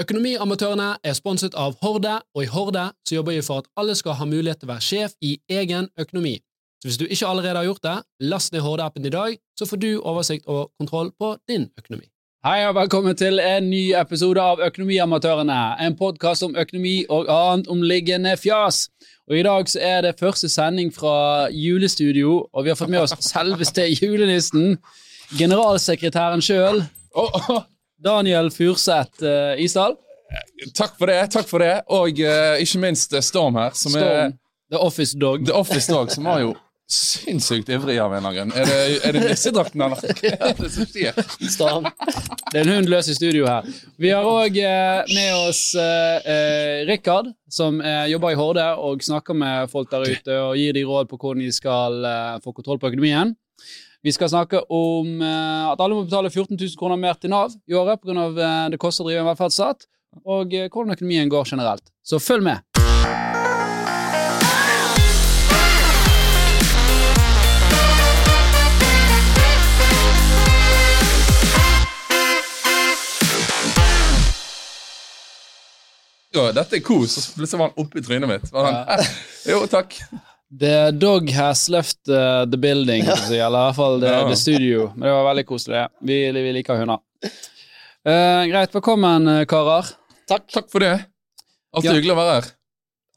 Økonomiamatørene er sponset av Horde, og i Horde så jobber vi for at alle skal ha mulighet til å være sjef i egen økonomi. Så hvis du ikke allerede har gjort det, last ned Horde-appen i dag, så får du oversikt og kontroll på din økonomi. Hei og velkommen til en ny episode av Økonomiamatørene, en podkast om økonomi og annet omliggende fjas. Og I dag så er det første sending fra julestudio, og vi har fått med oss selveste julenissen, generalsekretæren sjøl, Daniel Furseth uh, Isdal. Takk for det, takk for det. Og uh, ikke minst uh, Storm her, som Storm, er The Office Dog. The Office Dog, som var jo sinnssykt ivrig av en eller annen grunn. Er det, er det nissedrakten? Hva er det? Er en hund løs i studio her. Vi har òg eh, med oss eh, eh, Rikard, som eh, jobber i Horde og snakker med folk der ute og gir de råd på hvordan de skal eh, få kontroll på økonomien. Vi skal snakke om eh, at alle må betale 14 000 kroner mer til Nav i året pga. Uh, det koster å drive en velferdsstat, og eh, hvordan økonomien går generelt. Så følg med. Dette er kos, og så plutselig var han oppi trynet mitt. Var han, jo, takk. The dog has left uh, the building, ja. eller i hvert fall the, Ja. the studio. Men det var veldig koselig. det. Vi, vi liker hunder. Uh, greit, velkommen, eh, karer. Takk. Takk for det. Alltid Ja. hyggelig å være her.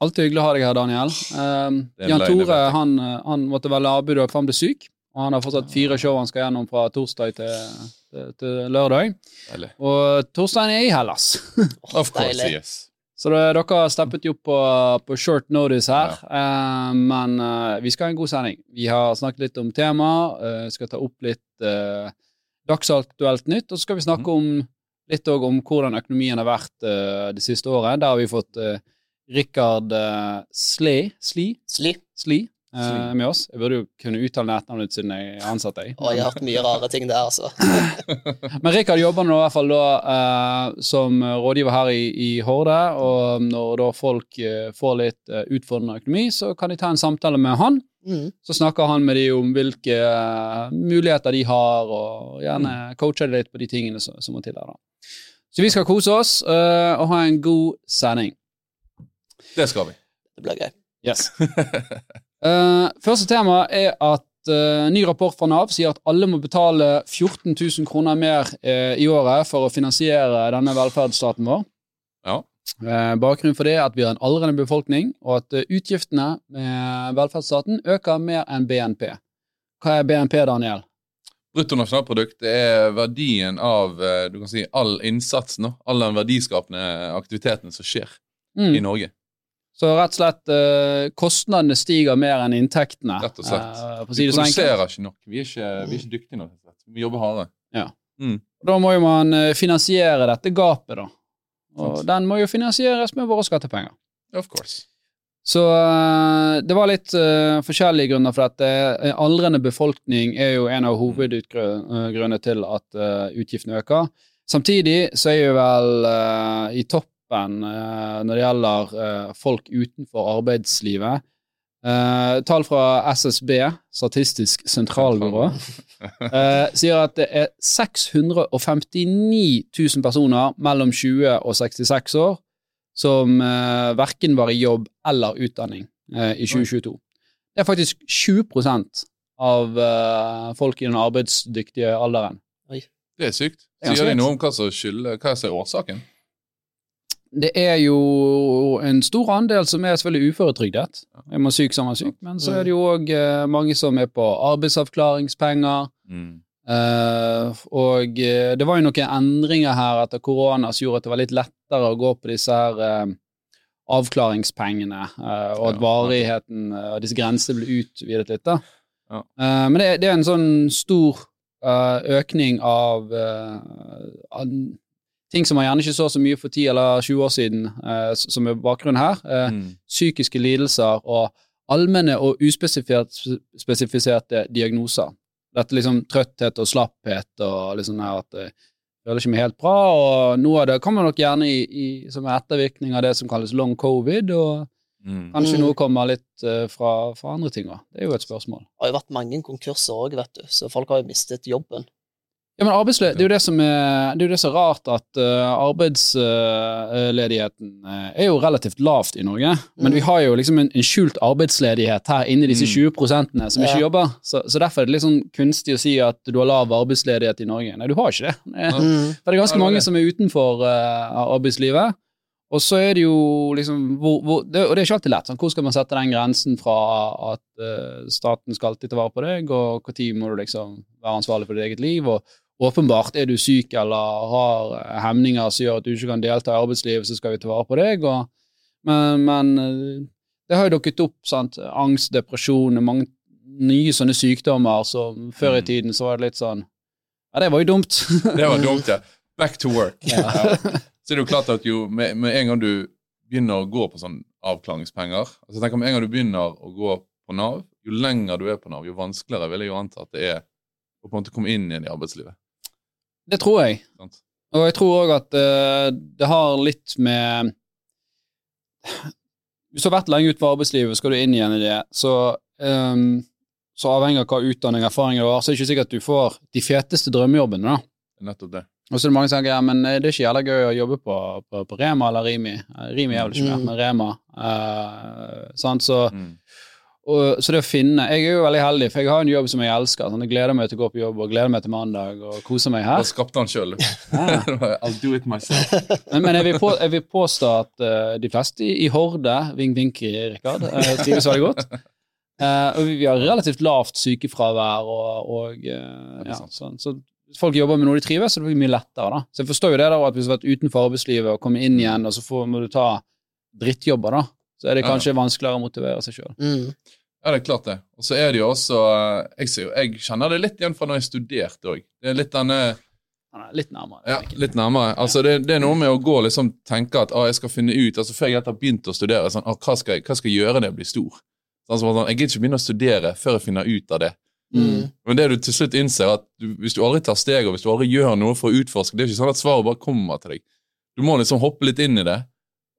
Alltid hyggelig å ha deg her, Daniel. En Jan Tore han, eh, han måtte være avbud for han ble syk. Og han har fortsatt fire show han skal gjennom fra torsdag til, til, til lørdag. Deilig. Og torsdagen er i Hellas. Of course, yes. Så det, dere har steppet jo opp på, på short notice her. Eh, men eh, vi skal ha en god sending. Vi har snakket litt om tema, uh, skal ta opp litt uh, dagsaktuelt nytt, og så skal vi snakke Mhm. om litt om hvordan økonomien har vært eh, det siste året. Der har vi fått uh, Rikard uh, Sli, Sli, Sli. Eh, med oss. Jeg burde jo kunne uttale etternavnet ditt siden jeg ansatte ansatt deg. Og jeg har hørt mye rare ting der, altså. Men Rikard jobber nå i hvert fall da eh, som rådgiver her i, i Horde, og når da folk eh, får litt eh, utfordrende økonomi, så kan de ta en samtale med han. Mm. Så snakker han med de om hvilke eh, muligheter de har, og gjerne coacher de litt på de tingene som, som må til der. da. Så vi skal kose oss eh, og ha en god sending. Det skal vi. Det blir gøy. Yes. Eh, første tema er at eh, ny rapport fra Nav sier at alle må betale 14 000 kroner mer eh, i året for å finansiere denne velferdsstaten vår. Ja. Bakgrunnen for det er at vi har en aldrende befolkning, og at utgiftene med velferdsstaten øker mer enn BNP. Hva er BNP, Daniel? Bruttonasjonalprodukt er verdien av du kan si, all innsatsen, nå, all den verdiskapende aktiviteten som skjer i Mm. Norge. Så rett og slett eh, kostnadene stiger mer enn inntektene. Rett og slett. eh, Vi produserer ikke nok. Vi er ikke, vi er ikke dyktige nok. Vi jobber hardere. Da må jo man eh, finansiere dette gapet, da. Og Sånt. den må jo finansieres med våre skattepenger. Of course. Så eh, det var litt uh, forskjellige grunner for dette. Aldrende befolkning er jo en av hovedgrunnene til at uh, utgiftene øker. Samtidig så er jo vel uh, i toppen eh, når det gjelder eh, folk utenfor arbeidslivet. Eh, tall fra SSB, Statistisk sentralbyrå, eh, sier at det er 659 000 personer mellom 20 og 66 år som verken var i jobb eller utdanning i 2022. Det er faktisk 20% av eh, folk i den arbeidsdyktige alderen. Det er sykt. Er Sier de noe om hva som skylder, hva er årsaken? Det er jo en stor andel som er selvfølgelig uføretrygdet. Er man syk, så er man syk. Men så er det jo òg mange som er på arbeidsavklaringspenger. Mm. Eh, og eh, det var jo noen endringer her etter korona som gjorde at det var litt lettere å gå på disse her eh, avklaringspengene, eh, og at varigheten eh, og disse grensene ble utvidet litt. da. Ja. Eh, men det, det er en sånn stor eh, økning av, eh, av ting som man gjerne ikke så så mye for 10 eller 20 år siden, eh, som er bakgrunnen her. Eh, Mm. Psykiske lidelser og allmenne og uspesifiserte diagnoser. Dette liksom trøtthet og slapphet og liksom her at jeg føler ikke meg helt bra, og noe av det kommer nok gjerne i, i, som ettervirkning av det som kalles long covid, og Mm. kanskje Mm. noe kommer litt uh, fra, fra andre ting òg. Det er jo et spørsmål. Det har jo vært mange konkurser òg, vet du, så folk har jo mistet jobben. Ja, men det er jo det som er, det er, det som er rart, at uh, arbeidsledigheten uh, er jo relativt lavt i Norge. Men Mm. vi har jo liksom en, en skjult arbeidsledighet her inni disse Mm. 20 prosentene som ikke jobber. Så, så derfor er det litt sånn kunstig å si at du har lav arbeidsledighet i Norge. Nei, du har ikke det. Mm. for det er ganske Ja, mange som er utenfor uh, arbeidslivet. Og så er det jo liksom hvor, hvor, det, Og det er ikke alltid lett. Sånn, hvor skal man sette den grensen fra at uh, staten skal alltid ta vare på deg, og når må du liksom være ansvarlig for ditt eget liv? og Åpenbart er du syk eller har eh, hemninger som gjør at du ikke kan delta i arbeidslivet, så skal vi ta vare på deg. Og, men, men eh, det har jo dukket opp sant? angst, depresjon, mange nye sånne sykdommer Så før i Mm. tiden så var det litt sånn Ja, det var jo dumt. Det var dumt, ja. Back to work. Ja. Ja. Så er det jo klart at jo, med, med en gang du begynner å gå på sånn avklaringspenger altså tenk om En gang du begynner å gå på Nav, jo lenger du er på Nav, jo vanskeligere vil jeg jo anta at det er å på en måte komme inn igjen i arbeidslivet. Det tror jeg. Sant? Og jeg tror òg at uh, det har litt med Hvis du har vært lenge utenfor arbeidslivet, skal du inn igjen i det, så, um, så avhengig av hva utdanning og erfaring du har, så er det ikke sikkert at du får de feteste drømmejobbene. da. Nettopp det. Og så er det mange som tenker ja, men eh, det er ikke jævla gøy å jobbe på, på, på Rema eller Rimi. Rimi er vel ikke mer, Mm. men Rema. Uh, sant? Så, Mm. Og, så det å finne Jeg er jo veldig heldig, for jeg har en jobb som jeg elsker. Sånn, jeg gleder meg til å gå på jobb og gleder meg til mandag og kose meg Da her. skapte han sjøl. I'll do it myself. Men, men jeg, vil på, jeg vil påstå at uh, de fleste i, i Horde, vink vink, Rikard, uh, trives veldig godt. Uh, og vi, vi har relativt lavt sykefravær, og, og uh, ja, sånn, så folk jobber med noe de trives, så det blir mye lettere. da. Så jeg forstår jo det da, at hvis du har vært utenfor arbeidslivet og kommer inn igjen, og så får, må du ta drittjobber, da, så er det kanskje ja. vanskeligere å motivere seg sjøl. Mm. Ja, det er klart det. Og så er det jo også eh, Jeg, ser jeg kjenner det litt igjen fra når jeg studerte òg. Det er litt denne Litt nærmere. Ja, litt nærmere. Altså, det, det er noe med å gå og liksom tenke at ah, jeg skal finne ut altså Før jeg har begynt å studere, sånn, ah, hva, skal jeg, hva skal jeg gjøre når jeg blir stor? Sånn, som sånn, jeg gidder ikke begynne å studere før jeg finner ut av det. Mm. Men det du til slutt innser, at du, hvis du aldri tar steg, og hvis du aldri gjør noe for å utforske Det er ikke sånn at svaret bare kommer til deg. Du må liksom hoppe litt inn i det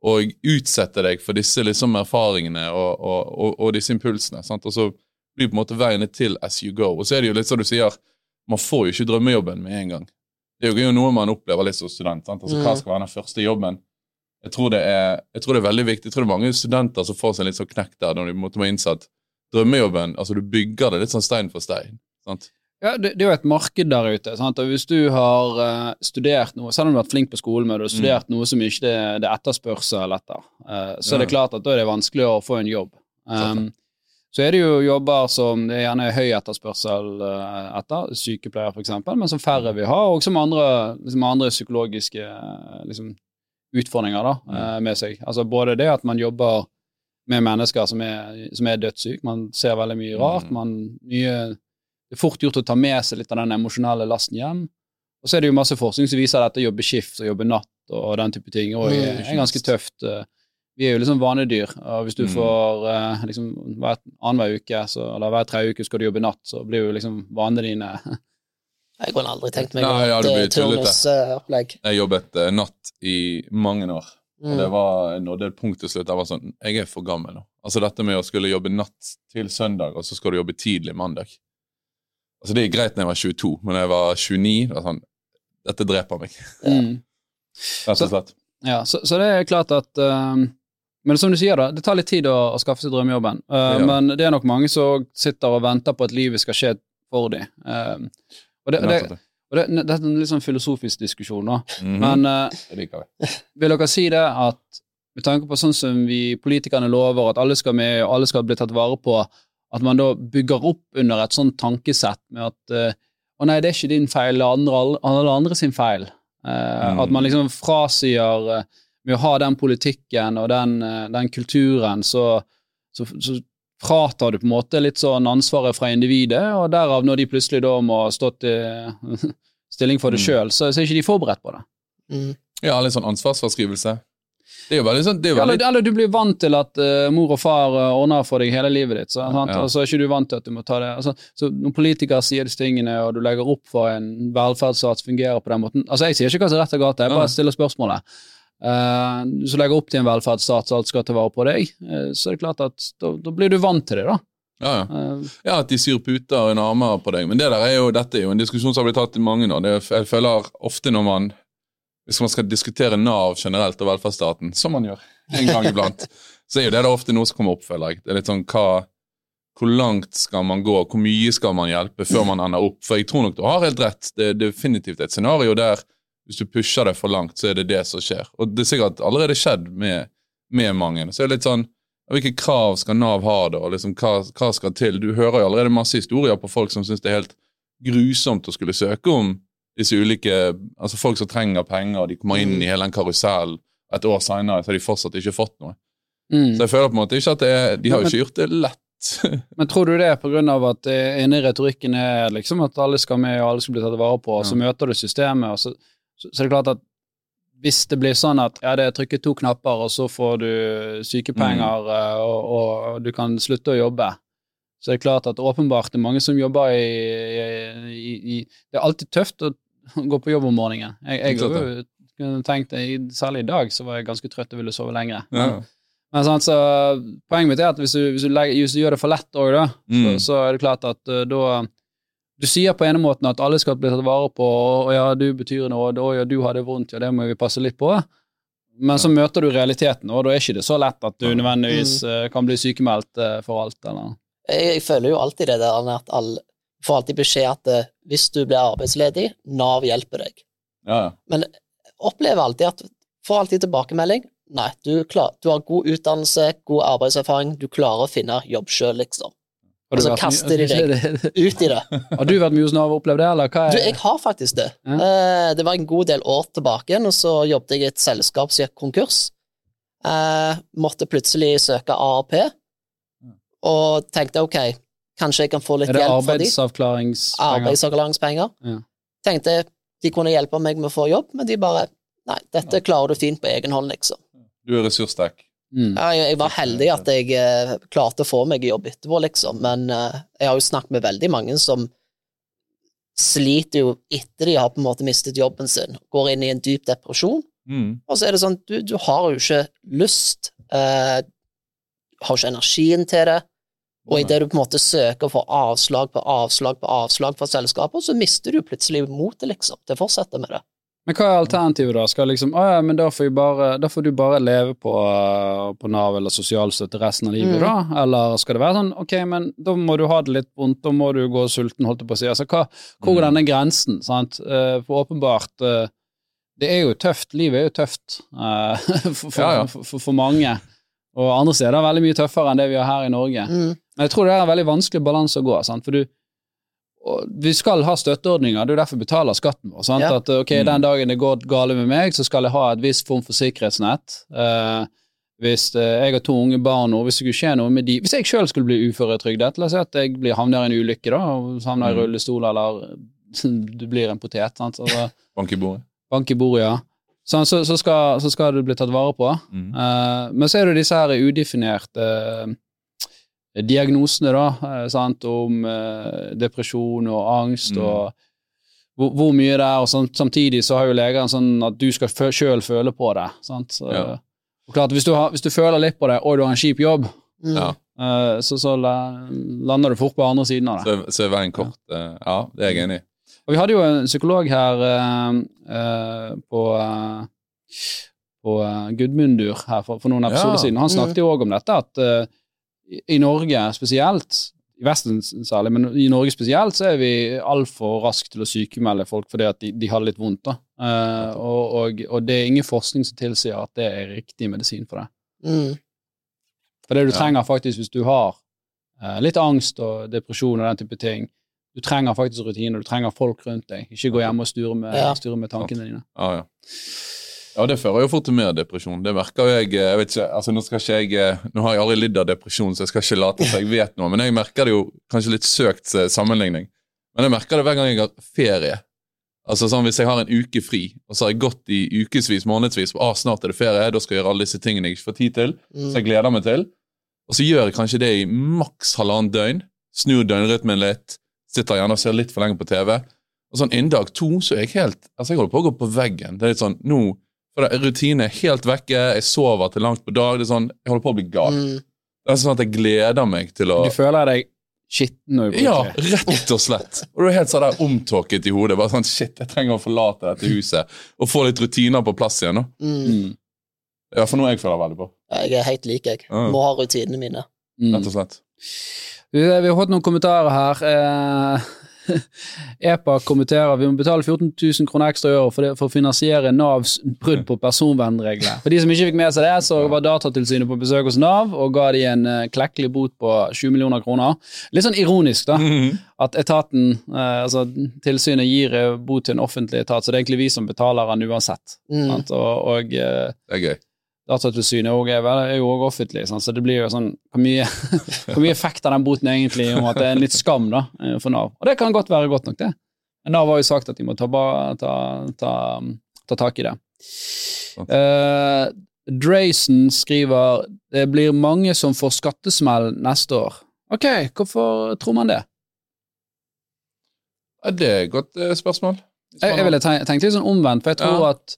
og utsette deg for disse liksom erfaringene og, og, og, og disse impulsene. Sant? Og så blir på en måte veiene til as you go. Og så er det jo litt som du sier, man får jo ikke drømmejobben med en gang. Det er jo noe man opplever litt som student. Sant? Altså, Hva Mm. skal være den første jobben? Jeg tror, det er, jeg tror det er veldig viktig. Jeg tror det er mange studenter som får seg litt sånn knekk der, når de en må innse at drømmejobben altså Du bygger det litt sånn stein for stein. Sant? Ja, det, det er jo et marked der ute. Sant? og Hvis du har uh, studert noe, selv om du har vært flink på skolen, men du har studert noe som ikke det, det er etterspørsel etter, uh, så er det klart at da er det vanskelig å få en jobb. Um, så er det jo jobber som det er gjerne høy etterspørsel uh, etter, sykepleier f.eks., men som færre vil ha, og som andre, liksom andre psykologiske eh, liksom, utfordringer da, eh, med seg. Altså Både det at man jobber med mennesker som er, som er dødssyke, man ser veldig mye rart, Mm. man mye det er fort gjort å ta med seg litt av den emosjonelle lasten hjem. Og så er det jo masse forskning som viser at dette å jobbe skift og jobbe natt og den type ting og Mm, er, er ganske tøft. eh. Vi er jo liksom vanedyr, og hvis du Mm. får eh, liksom hver annenhver uke, så, eller hver tredje uke skal du jobbe natt, så blir jo liksom vanene dine Jeg kunne aldri tenkt meg Nei, ja, et eh, turnusopplegg. Jeg jobbet uh, natt i mange år. Og det Mm. var, nådde et punkt til slutt jeg var sånn Jeg er for gammel nå. Altså Dette med å skulle jobbe natt til søndag, og så skal du jobbe tidlig mandag. Altså Det er greit når jeg var 22, men når jeg var 29 det var sånn, Dette dreper meg, mm. rett og slett. Ja, så, så det er klart at uh, Men som du sier, da, det tar litt tid å, å skaffe seg drømmejobben. Uh, Ja. Men det er nok mange som sitter og venter på at livet skal skje for dem. Uh, og det, det, det. og det, dette er en litt sånn filosofisk diskusjon, da. Mhm. Men uh, Det vil dere si det at med tanke på sånn som vi politikerne lover, at alle skal med, og alle skal bli tatt vare på, at man da bygger opp under et sånt tankesett med at uh, å nei, det er ikke din feil, det er andre, alle andre sin feil. Uh, Mm. At man liksom frasier uh, med å ha den politikken og den, den kulturen, så, så, så fratar du på en måte litt sånn ansvaret fra individet, og derav når de plutselig da må stå til stilling for det Mm. sjøl, så, så er ikke de forberedt på det. Mm. Ja, litt sånn ansvarsfraskrivelse. Det er jo veldig sånn det er jo veldig, eller, eller du blir vant til at uh, mor og far uh, ordner for deg hele livet ditt, så? Ja. og så er ikke du vant til at du må ta det. Altså, så Når politikere sier disse tingene, og du legger opp for en velferdsstat som fungerer på den måten altså Jeg sier ikke hva som er rett og galt, jeg bare stiller spørsmålet. Uh, så legger opp til en velferdsstat så alt skal ta vare på deg, uh, så er det klart at da, da blir du vant til det, da. Ja, ja. Eh, ja, at de syr puter under armer på deg. Men det der er jo, dette er jo en diskusjon som har blitt tatt i mange år. Det jeg føler ofte når man hvis man skal diskutere Nav generelt og velferdsstaten, som man gjør en gang iblant, så er jo det da ofte noe som kommer opp, føler jeg. Det er litt sånn hva Hvor langt skal man gå, hvor mye skal man hjelpe før man ender opp? For jeg tror nok du har helt rett. Det er definitivt et scenario der hvis du pusher det for langt, så er det det som skjer. Og det er sikkert allerede skjedd med, med mange. Så er det litt sånn hvilke krav skal Nav ha, da? liksom hva, hva skal til? Du hører jo allerede masse historier på folk som syns det er helt grusomt å skulle søke om disse ulike Altså folk som trenger penger, og de kommer inn i hele den karusellen. Et år seinere har de fortsatt ikke fått noe. mm. Så jeg føler på en måte ikke at det er De har jo ikke gjort det lett. Men tror du det er pga. at det inne i retorikken er liksom at alle skal med, og alle skal bli tatt vare på, og så møter du systemet, og så, så, så er det klart at hvis det blir sånn at ja, det er trykket to knapper, og så får du sykepenger, mm. og, og du kan slutte å jobbe, så er det klart at åpenbart det er mange som jobber i, i, i Det er alltid tøft å gå på jobb om morgenen. Jeg, jeg Klart har kunne tenkt, Særlig i dag så var jeg ganske trøtt og ville sove lenger. Ja. Men, så Poenget mitt er at hvis du, hvis du, legger, hvis du gjør det for lett òg, mm. så, så er det klart at uh, da Du sier på ene måten at alle skal bli tatt vare på, og, og ja, du betyr noe, og ja, du har det vondt, ja, det må vi passe litt på. Men så møter du realiteten, og da er ikke det så lett at du nødvendigvis uh, kan bli sykemeldt uh, for alt. eller Jeg, jeg føler jo alltid det der at alle får alltid beskjed at uh, hvis du blir arbeidsledig, Nav hjelper deg. Ja, ja. Men opplever alltid at Får alltid tilbakemelding. Nei, du, klar, du har god utdannelse, god arbeidserfaring, du klarer å finne jobb sjøl, liksom. Og så kaster de deg. Ut i det. Har du vært mye hos Nav og opplevd det, eller hva Du, er jeg har faktisk det. Ja. Uh, det var en god del år tilbake og så jobbet jeg i et selskap som gikk konkurs. Uh, måtte plutselig søke AAP, og tenkte ok, kanskje jeg kan få litt hjelp det fra de. arbeidsavklaringspenger? Arbeidsavklaringspenger. Ja. Tenkte de kunne hjelpe meg med å få jobb, men de bare Nei, dette klarer du fint på egen hånd, liksom. Du er ressurssterk. Mm. Ja, jeg, jeg var heldig at jeg eh, klarte å få meg jobb etterpå, liksom, men uh, jeg har jo snakket med veldig mange som sliter jo etter de har på en måte mistet jobben sin, går inn i en dyp depresjon, Mm. og så er det sånn, du, du har jo ikke lyst, uh, har ikke energien til det, og idet du på en måte søker for avslag på avslag på avslag fra selskaper, så mister du plutselig motet, liksom, til å fortsette med det. Men hva er alternativet, da? Skal liksom, å ja, men da får, bare, da får du bare leve på, på Nav eller sosialstøtte resten av livet, Mm. da? Eller skal det være sånn, ok, men da må du ha det litt vondt, da må du gå sulten, holdt jeg på å si. Altså, hva, hvor er Mm. denne grensen, sant? Eh, for åpenbart, eh, det er jo tøft, livet er jo tøft eh, for. For, for, for mange. Og andre steder er det veldig mye tøffere enn det vi har her i Norge. Mm. Men jeg tror det er en veldig vanskelig balanse å gå. Sant? For du, og vi skal ha støtteordninger, det er jo derfor vi betaler skatten vår. Sant? Ja. At ok, Mm. Den dagen det går gale med meg, så skal jeg ha et visst form for sikkerhetsnett. Eh, hvis eh, jeg har to unge barn og hvis det skulle skje noe med de Hvis jeg sjøl skulle bli uføretrygdet, la oss si at jeg blir, havner i en ulykke, da, og havner i Mm. rullestol, eller du blir en potet, sant? Altså, Bank i bordet. bank i bordet, ja. Så, så, så, skal, så skal du bli tatt vare på. Mm. Eh, men så er det disse her udefinerte diagnosene, da, eh, sant, om eh, depresjon og angst Mm. og hvor, hvor mye det er, og sånn, samtidig så har jo legene sånn at du skal fø sjøl føle på det. sant? Så, Ja. og klart, hvis du, har, hvis du føler litt på det, og du har en kjip jobb, Mm. Eh, så, så lander du fort på andre siden av det. Så, så er veien kort. Ja. Ja, det er jeg enig i. Og vi hadde jo en psykolog her eh, på, på Gudmundur her for, for noen episoder Ja. siden. Han snakket jo òg om dette, at i, Norge spesielt, i Vesten særlig, men i Norge spesielt, så er vi altfor raske til å sykemelde folk fordi at de, de har det litt vondt. da. Uh, og, og, og det er ingen forskning som tilsier at det er riktig medisin for det. Mm. For det du Ja. trenger faktisk hvis du har uh, litt angst og depresjon og den type ting, du trenger faktisk rutiner, du trenger folk rundt deg. Ikke gå hjemme og sture med, Ja. sture med tankene dine. Ja, ja. Ja, det fører jo fort til mer depresjon. Det merker jo jeg. eh, jeg vet ikke, altså Nå skal ikke jeg, eh, nå har jeg aldri lidd av depresjon, så jeg skal ikke late som jeg vet noe, men jeg merker det jo kanskje litt søkt eh, sammenligning. Men jeg merker det hver gang jeg har ferie. Altså sånn Hvis jeg har en uke fri, og så har jeg gått i ukevis, månedsvis ah, snart er det ferie, da skal jeg gjøre alle disse tingene jeg ikke får tid til, Mm. så jeg gleder meg til. Og så gjør jeg kanskje det i maks halvannet døgn. Snur døgnrytmen litt. Sitter gjerne og ser litt for lenge på TV. Og sånn innen dag to så er jeg helt Altså, jeg holder på å gå på veggen. Det er litt sånn nå for Rutinen er helt vekke. Jeg sover til langt på dag. Det er sånn, Jeg holder på å bli gal. Mm. Det er sånn at jeg gleder meg til å Du føler deg skitten og Ja, rett og slett. Og du er helt sånn der omtåket i hodet. Bare sånn, shit, jeg trenger å forlate dette huset og få litt rutiner på plass igjen. nå. Mm. Mm. Ja, for noe jeg føler veldig på. Jeg er helt lik, jeg. Må ha rutinene mine. Mm. Rett og slett. Vi, vi har fått noen kommentarer her. Eh, EPA kommenterer vi må betale 14 000 kroner ekstra i året for, det, for å finansiere Navs brudd på personvernreglene. For de som ikke fikk med seg det, så var Datatilsynet på besøk hos Nav og ga de en uh, klekkelig bot på 20 millioner kroner. Litt sånn ironisk, da. Mhm. At etaten, uh, altså tilsynet, gir eh, bot til en offentlig etat, så det er egentlig vi som betaler den uansett. Mm. Sant? Og, og uh, Det er gøy. Datatilsynet er, er jo også offentlig, sånn, så det blir jo sånn Hvor mye, hvor mye effekt av den boten egentlig om at det er en litt skam da, eh, for Nav? Og det kan godt være godt nok, det. Men Nav har jo sagt at de må ta, ta, ta, ta tak i det. Uh, Drayson skriver det blir mange som får skattesmell neste år. Ok, hvorfor tror man det? Det er et godt eh, spørsmål. Jeg, jeg ville tenkt litt sånn omvendt, for jeg tror Ja. at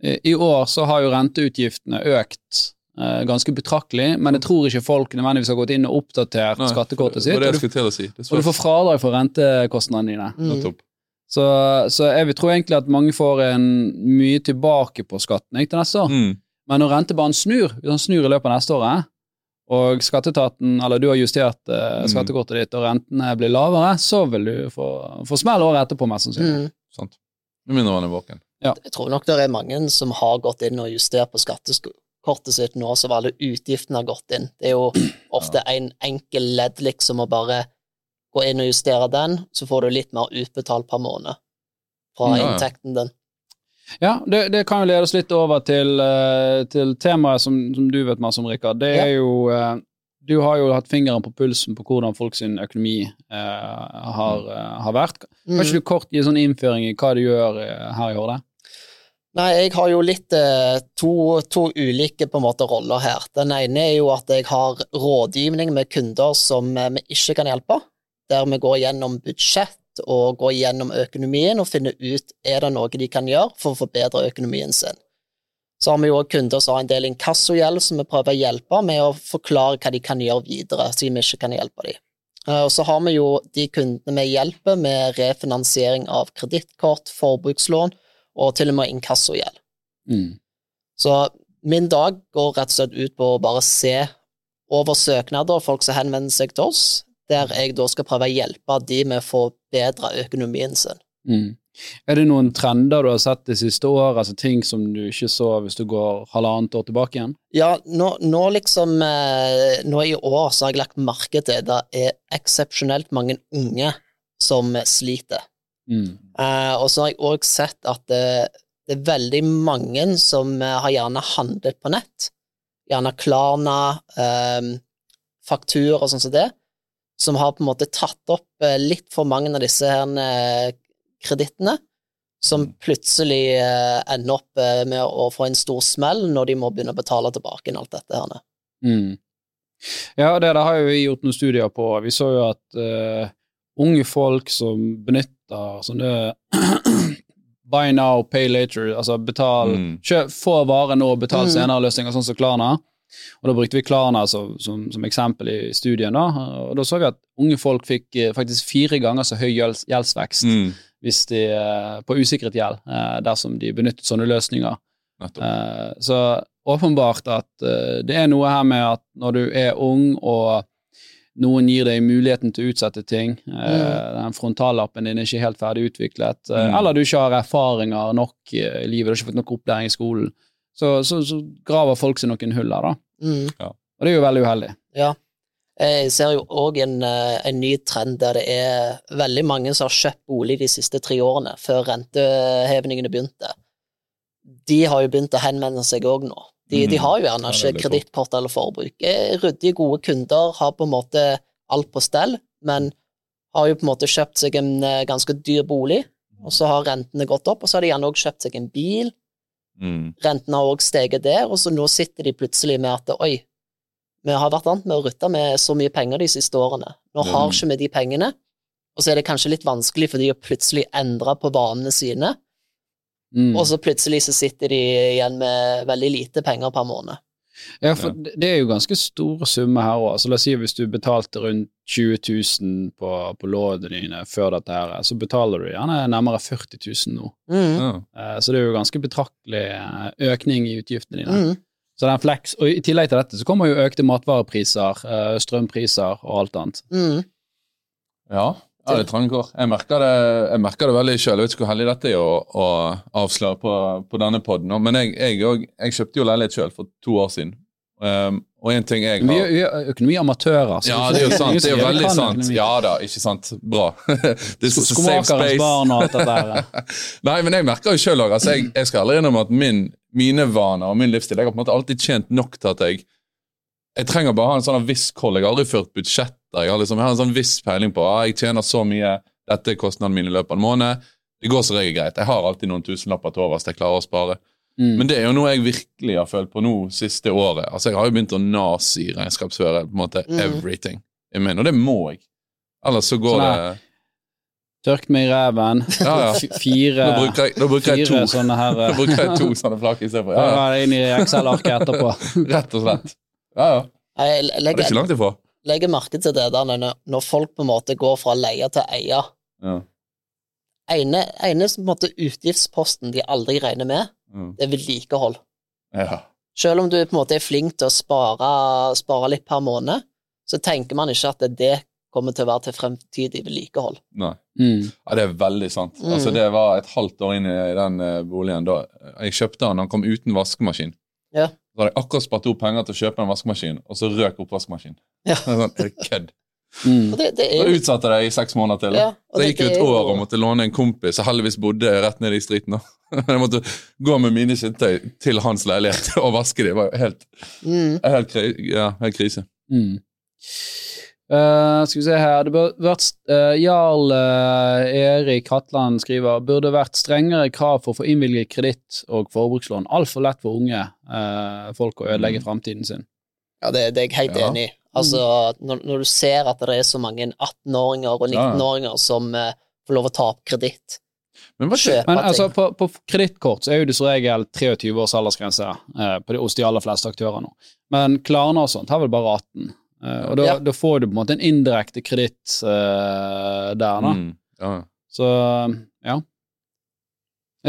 i år så har jo renteutgiftene økt eh, ganske betraktelig, men jeg tror ikke folk nødvendigvis har gått inn og oppdatert Nei, skattekortet sitt, Det det og du, si. Det og du får fradrag for rentekostnadene dine. Mm. Så, så jeg vil tro egentlig at mange får en mye tilbake på skatten ikke til neste år. Mm. Men når rentebanen snur, hvis den snur i løpet av neste år, eh, og skatteetaten, eller du har justert eh, Mm. skattekortet ditt, og rentene blir lavere, så vil du få, få smell året etterpå, mest sannsynlig. Mm. Sant. Med mindre man er våken. Jeg tror nok det er mange som har gått inn og justert på skattekortet sitt nå, som alle utgiftene har gått inn. Det er jo ofte en enkel ledd, liksom, å bare gå inn og justere den, så får du litt mer utbetalt per måned fra Ja, ja. inntekten din. Ja, det, det kan jo lede oss litt over til, eh, til temaet som, som du vet masse om, Rikard. Det er Ja. jo eh, Du har jo hatt fingeren på pulsen på hvordan folk sin økonomi eh, har, eh, har vært. Kan Mm. ikke du kort gi en sånn innføring i hva du gjør her i Horde? Nei, jeg har jo litt eh, to, to ulike måte roller her. Den ene er jo at jeg har rådgivning med kunder som eh, vi ikke kan hjelpe, der vi går gjennom budsjett og går gjennom økonomien og finner ut er det noe de kan gjøre for å forbedre økonomien sin. Så har vi jo kunder som har en del inkassogjeld som vi prøver å hjelpe med å forklare hva de kan gjøre videre, siden vi ikke kan hjelpe dem. Eh, Og så har vi jo de kundene vi hjelper med refinansiering av kredittkort, forbrukslån og til og med inkassogjeld. Mm. Så min dag går rett og slett ut på å bare se over søknader, folk som henvender seg til oss, der jeg da skal prøve å hjelpe de med å forbedre økonomien sin. Mm. Er det noen trender du har sett det siste året, altså ting som du ikke så hvis du går halvannet år tilbake igjen? Ja, nå, nå liksom eh, Nå i år så har jeg lagt merke til det er eksepsjonelt mange unge som sliter. Mm. Eh, og så har jeg òg sett at det, det er veldig mange som eh, har gjerne handlet på nett. Gjerne Klarna, eh, fakturer og sånn som det, som har på en måte tatt opp litt for mange av disse her kredittene, som plutselig eh, ender opp med å få en stor smell når de må begynne å betale tilbake inn alt dette her. Mm. Ja, det det har jo vi gjort noen studier på. Vi så jo at uh, unge folk som benytter sånne buy now, pay later, altså betal Mm. kjøp, Få vare nå betal Mm. senere-løsninger, sånn som Klarna. Og Da brukte vi Klarna som, som, som eksempel i studien. da, og Da så vi at unge folk fikk eh, faktisk fire ganger så høy gjelds, gjeldsvekst Mm. hvis de, eh, på usikret gjeld eh, dersom de benyttet sånne løsninger. Nettopp. Eh, Så åpenbart at det er noe her med at når du er ung og noen gir deg muligheten til å utsette ting, Mm. den frontallappen din er ikke helt ferdig utviklet, eh, Mm. eller du ikke har erfaringer nok eh, i livet, du har ikke fått nok opplæring i skolen, så, så, så graver folk seg noen hull der, da. Mm. Og det er jo veldig uheldig. Ja. Jeg ser jo òg en, eh, en ny trend der det er veldig mange som har kjøpt bolig de siste tre årene, før rentehevingene begynte. De har jo begynt å henvende seg òg nå. De, de har jo gjerne ikke ja, kredittkort eller forbruk. Er Ryddige, gode kunder har på en måte alt på stell, men har jo på en måte kjøpt seg en eh, ganske dyr bolig, og så har rentene gått opp, og så har de gjerne òg kjøpt seg en bil, Mm. rentene har òg steget der, og så nå sitter de plutselig med at oi, vi har vært vant med å rutte med så mye penger de siste årene. Nå har mm. ikke vi de pengene, og så er det kanskje litt vanskelig for de å plutselig endre på vanene sine, Mm. og så plutselig så sitter de igjen med veldig lite penger per måned. Ja, for det det er jo ganske store summer her òg. Altså, la oss si hvis du betalte rundt 20 000 på, på lånene dine før dette her, så betaler du gjerne nærmere 40 000 nå. Mm. Ja. Eh, Så det er jo ganske betraktelig eh, økning i utgiftene dine. Mm. Så den flex, og I tillegg til dette så kommer jo økte matvarepriser, eh, strømpriser og alt annet. Mm. Ja, ja det er trange kår. Jeg merker det, jeg merker det veldig sjøl. Jeg vet ikke hvor heldig dette er å, å avsløre på, på denne poden, men jeg, jeg, jeg kjøpte jo leilighet sjøl for to år siden. Um, og en ting jeg Vi har er, vi er økonomiamatører. Ja, det er jo sant. Det er jo veldig sant. økonomi. Ja da, ikke sant. Bra. Skomakerens barn og alt det der. Nei, men jeg merker jo sjøl òg. Altså, jeg, jeg skal aldri innrømme at min, mine vaner og min livsstil Jeg har på en måte alltid tjent nok til at jeg Jeg trenger bare ha en sånn viss koll. Jeg har aldri ført budsjetter. Jeg har, liksom, jeg har en sånn viss peiling på ah, jeg tjener så mye, dette er kostnaden min i løpet av en måned. Det går som regel greit. Jeg har alltid noen tusenlapper til overs jeg klarer å spare. Mm. Men det er jo noe jeg virkelig har følt på nå siste året. Altså, Jeg har jo begynt å nazi-regnskapsføre på en måte Mm. everything. Jeg mener, og det må jeg. Ellers så går Sånn det. Tørk meg i ræven. Ja, ja. Fire, nå bruker jeg, da bruker jeg to. sånne her Nå bruker jeg to sånne flak istedenfor. Ja, Ja, inn i Excel-arket etterpå. Rett og slett. Ja, ja. Jeg legger, Det er ikke langt ifra. legger merke til det der når, når folk på en måte går fra leie til eie. Ja. Ene, ene på en måte utgiftsposten de aldri regner med, Mm. det er vedlikehold. ja. Selv om du på en måte er flink til å spare, spare litt per måned, så tenker man ikke at det kommer til å være til fremtidig vedlikehold. Nei. Mm. Ja, det er veldig sant. Mm. Altså, det var et halvt år inn i den eh, boligen da jeg kjøpte den. Han kom uten vaskemaskin. Ja. Så hadde jeg akkurat spart opp penger til å kjøpe en vaskemaskin, og så røk oppvaskmaskinen. Ja. Det sånn, er det kødd? Mm. Og det, det er jo utsatte jeg det i seks måneder til. da. ja, Så jeg gikk jo et år og måtte låne en kompis, som heldigvis bodde rett nede i streeten. Jeg måtte gå med mine skinntøy til hans leilighet og vaske dem. Det var jo helt, mm, helt, kri- ja, helt krise. Mm. Eh, skal vi se her Det burde vært uh, Jarl uh, Erik Hatland skriver burde vært strengere krav for å få innvilget kreditt og forbrukslån. Altfor lett for unge eh, folk å ødelegge Mm. framtiden sin. Ja, det, det er jeg helt Ja. enig i. Altså, når, når du ser at det er så mange 18-åringer og Ja, ja. 19-åringer som får lov å ta opp kreditt Men Men altså, på, på kredittkort så er jo det som regel 23 års aldersgrense eh, på de, hos de aller fleste aktører nå. Men Klarna og sånt har vel bare 18. Eh, og da, Ja. da får du på en måte en indirekte kreditt uh, der, da. Mm, ja. Så ja.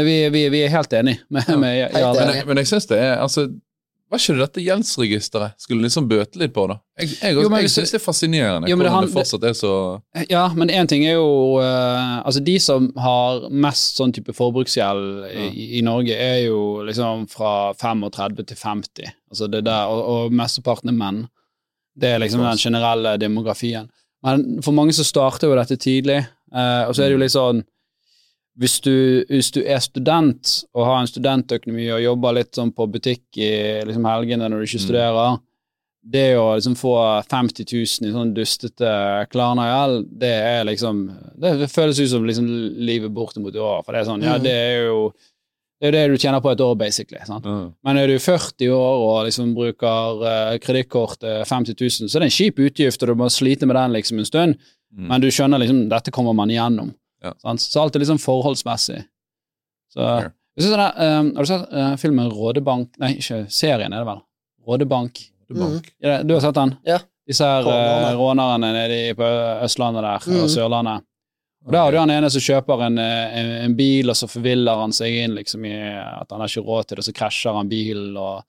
Vi, vi, vi er helt enige med, Ja, med Jarle. Men jeg, men jeg synes det er altså, Var ikke det dette gjeldsregisteret skulle liksom bøte litt på, da? Jeg, jeg, Jo, men jeg syns det er fascinerende Jo, hvordan han- det fortsatt er så Ja, men én ting er jo uh, Altså, de som har mest sånn type forbruksgjeld i, i Norge, er jo liksom fra 35 til 50. Altså det der, og, og mesteparten er menn. Det er liksom den generelle demografien. Men for mange så starter jo dette tidlig, eh, og så er det jo litt sånn hvis du, hvis du er student og har en studentøkonomi og jobber litt sånn på butikk i liksom helgene når du ikke Mm. studerer, det å liksom få 50 000 i sånn dustete Klarna-gjeld, det er liksom Det føles ut som liksom livet bortimot i år. For det er sånn, ja, Mm. det er jo det er jo det du tjener på et år, basically. sant? ja. Men er du 40 år og liksom bruker uh, kredittkort eh, 50 000, så er det en kjip utgift, og du må slite med den liksom en stund. Mm. Men du skjønner liksom dette kommer man igjennom. Ja. Sant? Så alt er liksom forholdsmessig. Så, okay. jeg synes der, eh, har du sett uh, filmen Rådebank Nei, ikke serien, er det vel? Rådebank. Rådebank. Mm. Ja, Du har sett den? Ja. Disse her uh, eh, rånerne nede på Østlandet der, Mm. og Sørlandet. Og Da har du han ene som kjøper en, eh, en, en bil, og så forviller han seg inn liksom i at han har ikke råd til det, så krasjer han bilen, og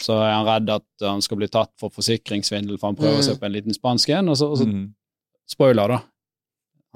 så er han redd at han skal bli tatt for forsikringssvindel, for han prøver Mm. seg på en liten spansk en, og så, og så Mm. Spoiler, da.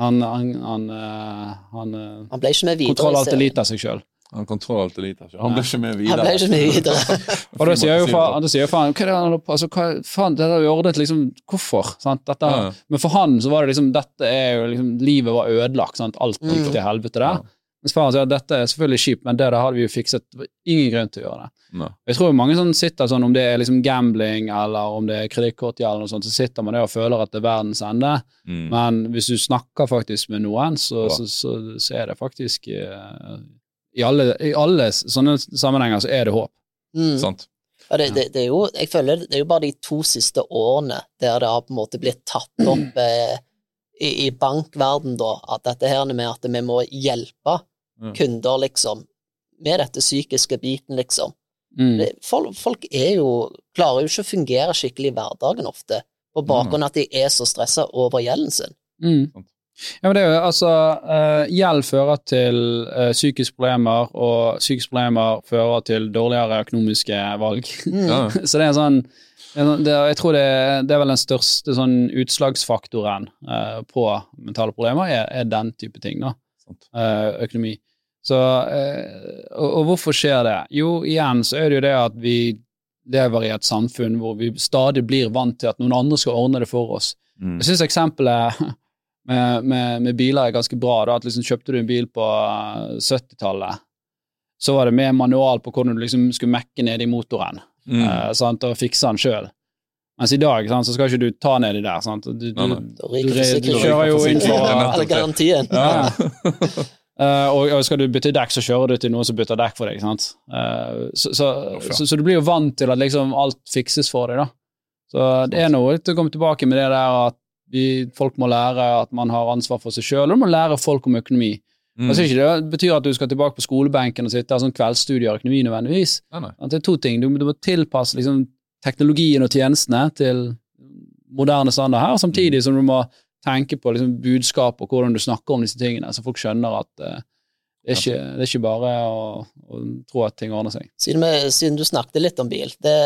Han, han, han, eh, han eh, Han ble ikke med videre. Kontroll alt det elite av seg sjøl. Han kontrollerte ikke? Han ble ikke med videre. Han ble ikke med videre. Og da sier jo faen, da sier jo faen Hva er det han holder på altså, hva, faen, det har vi ordnet liksom Hvorfor? Sant? Dette, Ja, ja. Men for han så var det liksom Dette er jo liksom Livet var ødelagt, sant? Alt gikk Mm. til helvete der. Ja. Mens faren sier at dette er selvfølgelig kjipt, men det der hadde vi jo fikset. Det var ingen grunn til å gjøre det. Ne. Jeg tror mange sånn sitter sånn, om det er liksom gambling eller om det er kredittkortgjeld, så sitter man der og føler at det er verdens ende. Mm. Men hvis du snakker faktisk med noen, så, Ja. så, så, så er det faktisk eh, i, alle, I alle sånne sammenhenger så er det håp. Mm. Sant. Ja, det, det, det er jo, jeg føler det er jo bare de to siste årene der det har på en måte blitt tatt opp eh, i, i bankverden da, at dette her med at vi må hjelpe Mm. kunder, liksom, med dette psykiske biten, liksom. Mm. Det- Folk, folk er jo, klarer jo ikke å fungere skikkelig i hverdagen ofte, på bakgrunn av at de er så stressa over gjelden sin. Mm. Ja, men det er jo altså eh, Gjeld fører til eh, psykiske problemer, og psykiske problemer fører til dårligere økonomiske valg. Mm. Ja. Så det er sånn sånn- det, Jeg tror det, det er vel den største sånn utslagsfaktoren eh, på mentale problemer, er, er den type ting, da. Økonomi. Så, og, og hvorfor skjer det? Jo, igjen så er det jo det at vi lever i et samfunn hvor vi stadig blir vant til at noen andre skal ordne det for oss. Mm. Jeg syns eksempelet med, med, med biler er ganske bra. da, at liksom Kjøpte du en bil på eh, 70-tallet, så var det med manual på hvordan du liksom skulle mekke ned i motoren Mm. uh, sant, og fikse den sjøl. Mens i dag sant, så skal ikke du ta nedi der. Sant? Du, du. Du, du, kjører jo inn for Eller garantien. ja. uh, og, og skal du bytte dekk, så kjører du til noen som bytter dekk for deg. sant? Uh, så, så, så, så du blir jo vant til at liksom alt fikses for deg. da. Så det er noe å komme tilbake med det der at vi, folk må lære at man har ansvar for seg sjøl, og du må lære folk om økonomi. Mm. Altså ikke Det betyr at du skal tilbake på skolebenken og sitte og sånn kveldsstudier og økonomi nødvendigvis. Nei, nei. Det er to ting. Du, du må tilpasse liksom, teknologien og tjenestene til moderne standard her, samtidig som du må tenke på liksom, budskap og hvordan du snakker om disse tingene, så folk skjønner at uh, det, er ikke, det er ikke bare å, å tro at ting ordner seg. Siden, vi, siden du snakket litt om bil, det,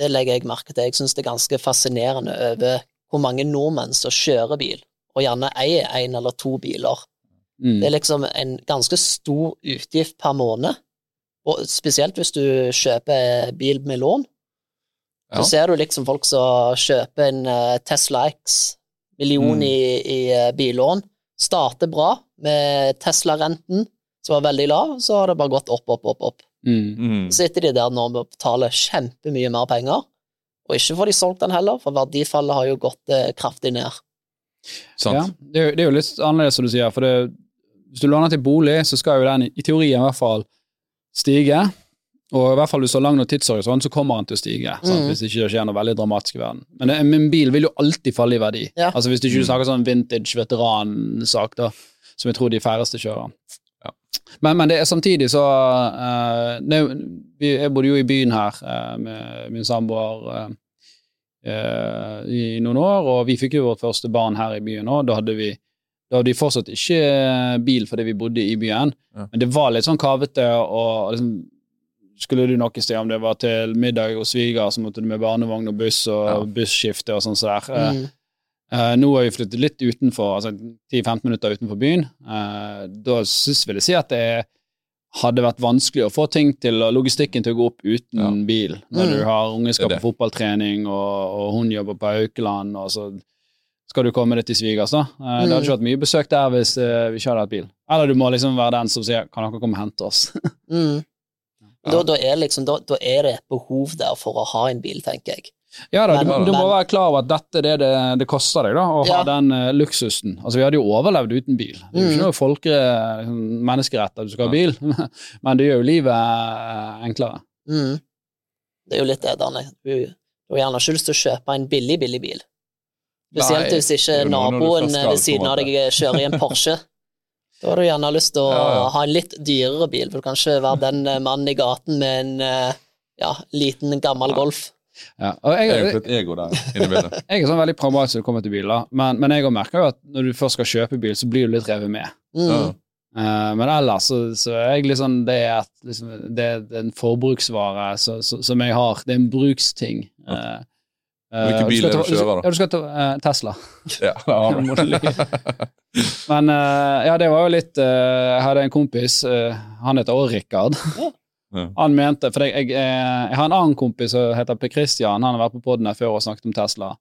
det legger jeg merke til. Jeg syns det er ganske fascinerende over hvor mange nordmenn som kjører bil, og gjerne eier en eller to biler. Mm. Det er liksom en ganske stor utgift per måned, og spesielt hvis du kjøper bil med lån. Ja. Så ser du liksom folk som kjøper en eh, Tesla X, million Mm. i, i eh, billån, starter bra med Tesla-renten, som var veldig lav, så har det bare gått opp, opp, opp, opp. Mm. Mm. Så sitter de der nå og betaler betale kjempemye mer penger, og ikke får de solgt den heller, for verdifallet har jo gått eh, kraftig ned. Sant. Ja, det, er, det er jo litt annerledes, som du sier. for det, Hvis du låner til bolig, så skal jo den i teorien i hvert fall stige. Og i hvert fall hvis du har lang nok tidshorisont, så kommer den til å stige. Sant? Mm. Hvis ikke det skjer noe veldig dramatisk i verden. Men en bil vil jo alltid falle i verdi. Ja. Altså Hvis du ikke Mm. snakker sånn vintage veteransak, da, som jeg tror de færreste kjører. Ja. Men, men det er samtidig så uh, det, er vi, Jeg bodde jo i byen her uh, med min samboer eh, eh, i noen år, og vi fikk jo vårt første barn her i byen òg. Da hadde vi da hadde vi fortsatt ikke eh, bil fordi vi bodde i byen, Ja. men det var litt sånn kavete, og liksom skulle du noe sted, om det var til middag hos sviger, så måtte du med barnevogn og buss og Ja. busskifte og sånn så der. Eh, Mm. Eh, nå har vi flyttet litt utenfor, altså 10-15 minutter utenfor byen. Uh, da synes, vil jeg si at det hadde vært vanskelig å få ting til, logistikken til å gå opp uten Ja. bil. Når Mm. du har unge skal på fotballtrening, og, og hun jobber på Haukeland, og så skal du komme deg til svigers. da. mm. Det hadde ikke vært mye besøk der hvis vi ikke hadde hatt bil. Eller du må liksom være den som sier 'kan dere komme og hente oss'? Mm. Da, da, er liksom, da, da er det et behov der for å ha en bil, tenker jeg. Ja da, Men- du, du må men- være klar over at dette er det det, det koster deg, da, å ha den uh, luksusen. Altså, vi hadde jo overlevd uten bil. Det er jo Mm. ikke noe folke, liksom, menneskerett at du skal ha bil, men det gjør jo livet eh, enklere. Mm. Det er jo litt det, Danne. Du du har gjerne ikke lyst til å kjøpe en billig, billig bil. Spesielt hvis ikke naboen ved siden av deg kjører i en Porsche. Da har du gjerne lyst til å Ja, ja. ha en litt dyrere bil, for du kan ikke være den eh, mannen i gaten med en eh, ja, liten, gammel Golf. Ja. Og jeg, er jo et ego der inne i bildet. jeg er sånn veldig pragmatisk når det kommer til biler, men, men jeg merker jo at når du først skal kjøpe bil, så blir du litt revet med. Mm. Ja. Eh, men ellers så, så er jeg sånn Det er, et, liksom, det er en forbruksvare så, så, som jeg har. Det er en bruksting. Uh, eh, Hvilken du bil er det du kjører, da? Ja, du skal ta uh, Tesla. Ja. Men uh, ja, det var jo litt uh, Jeg hadde en kompis, eh, han heter også Rikard. Ja. Han mente For jeg, jeg, eh, jeg har en annen kompis som heter Per Christian, han har vært på poden her før og snakket om Tesla.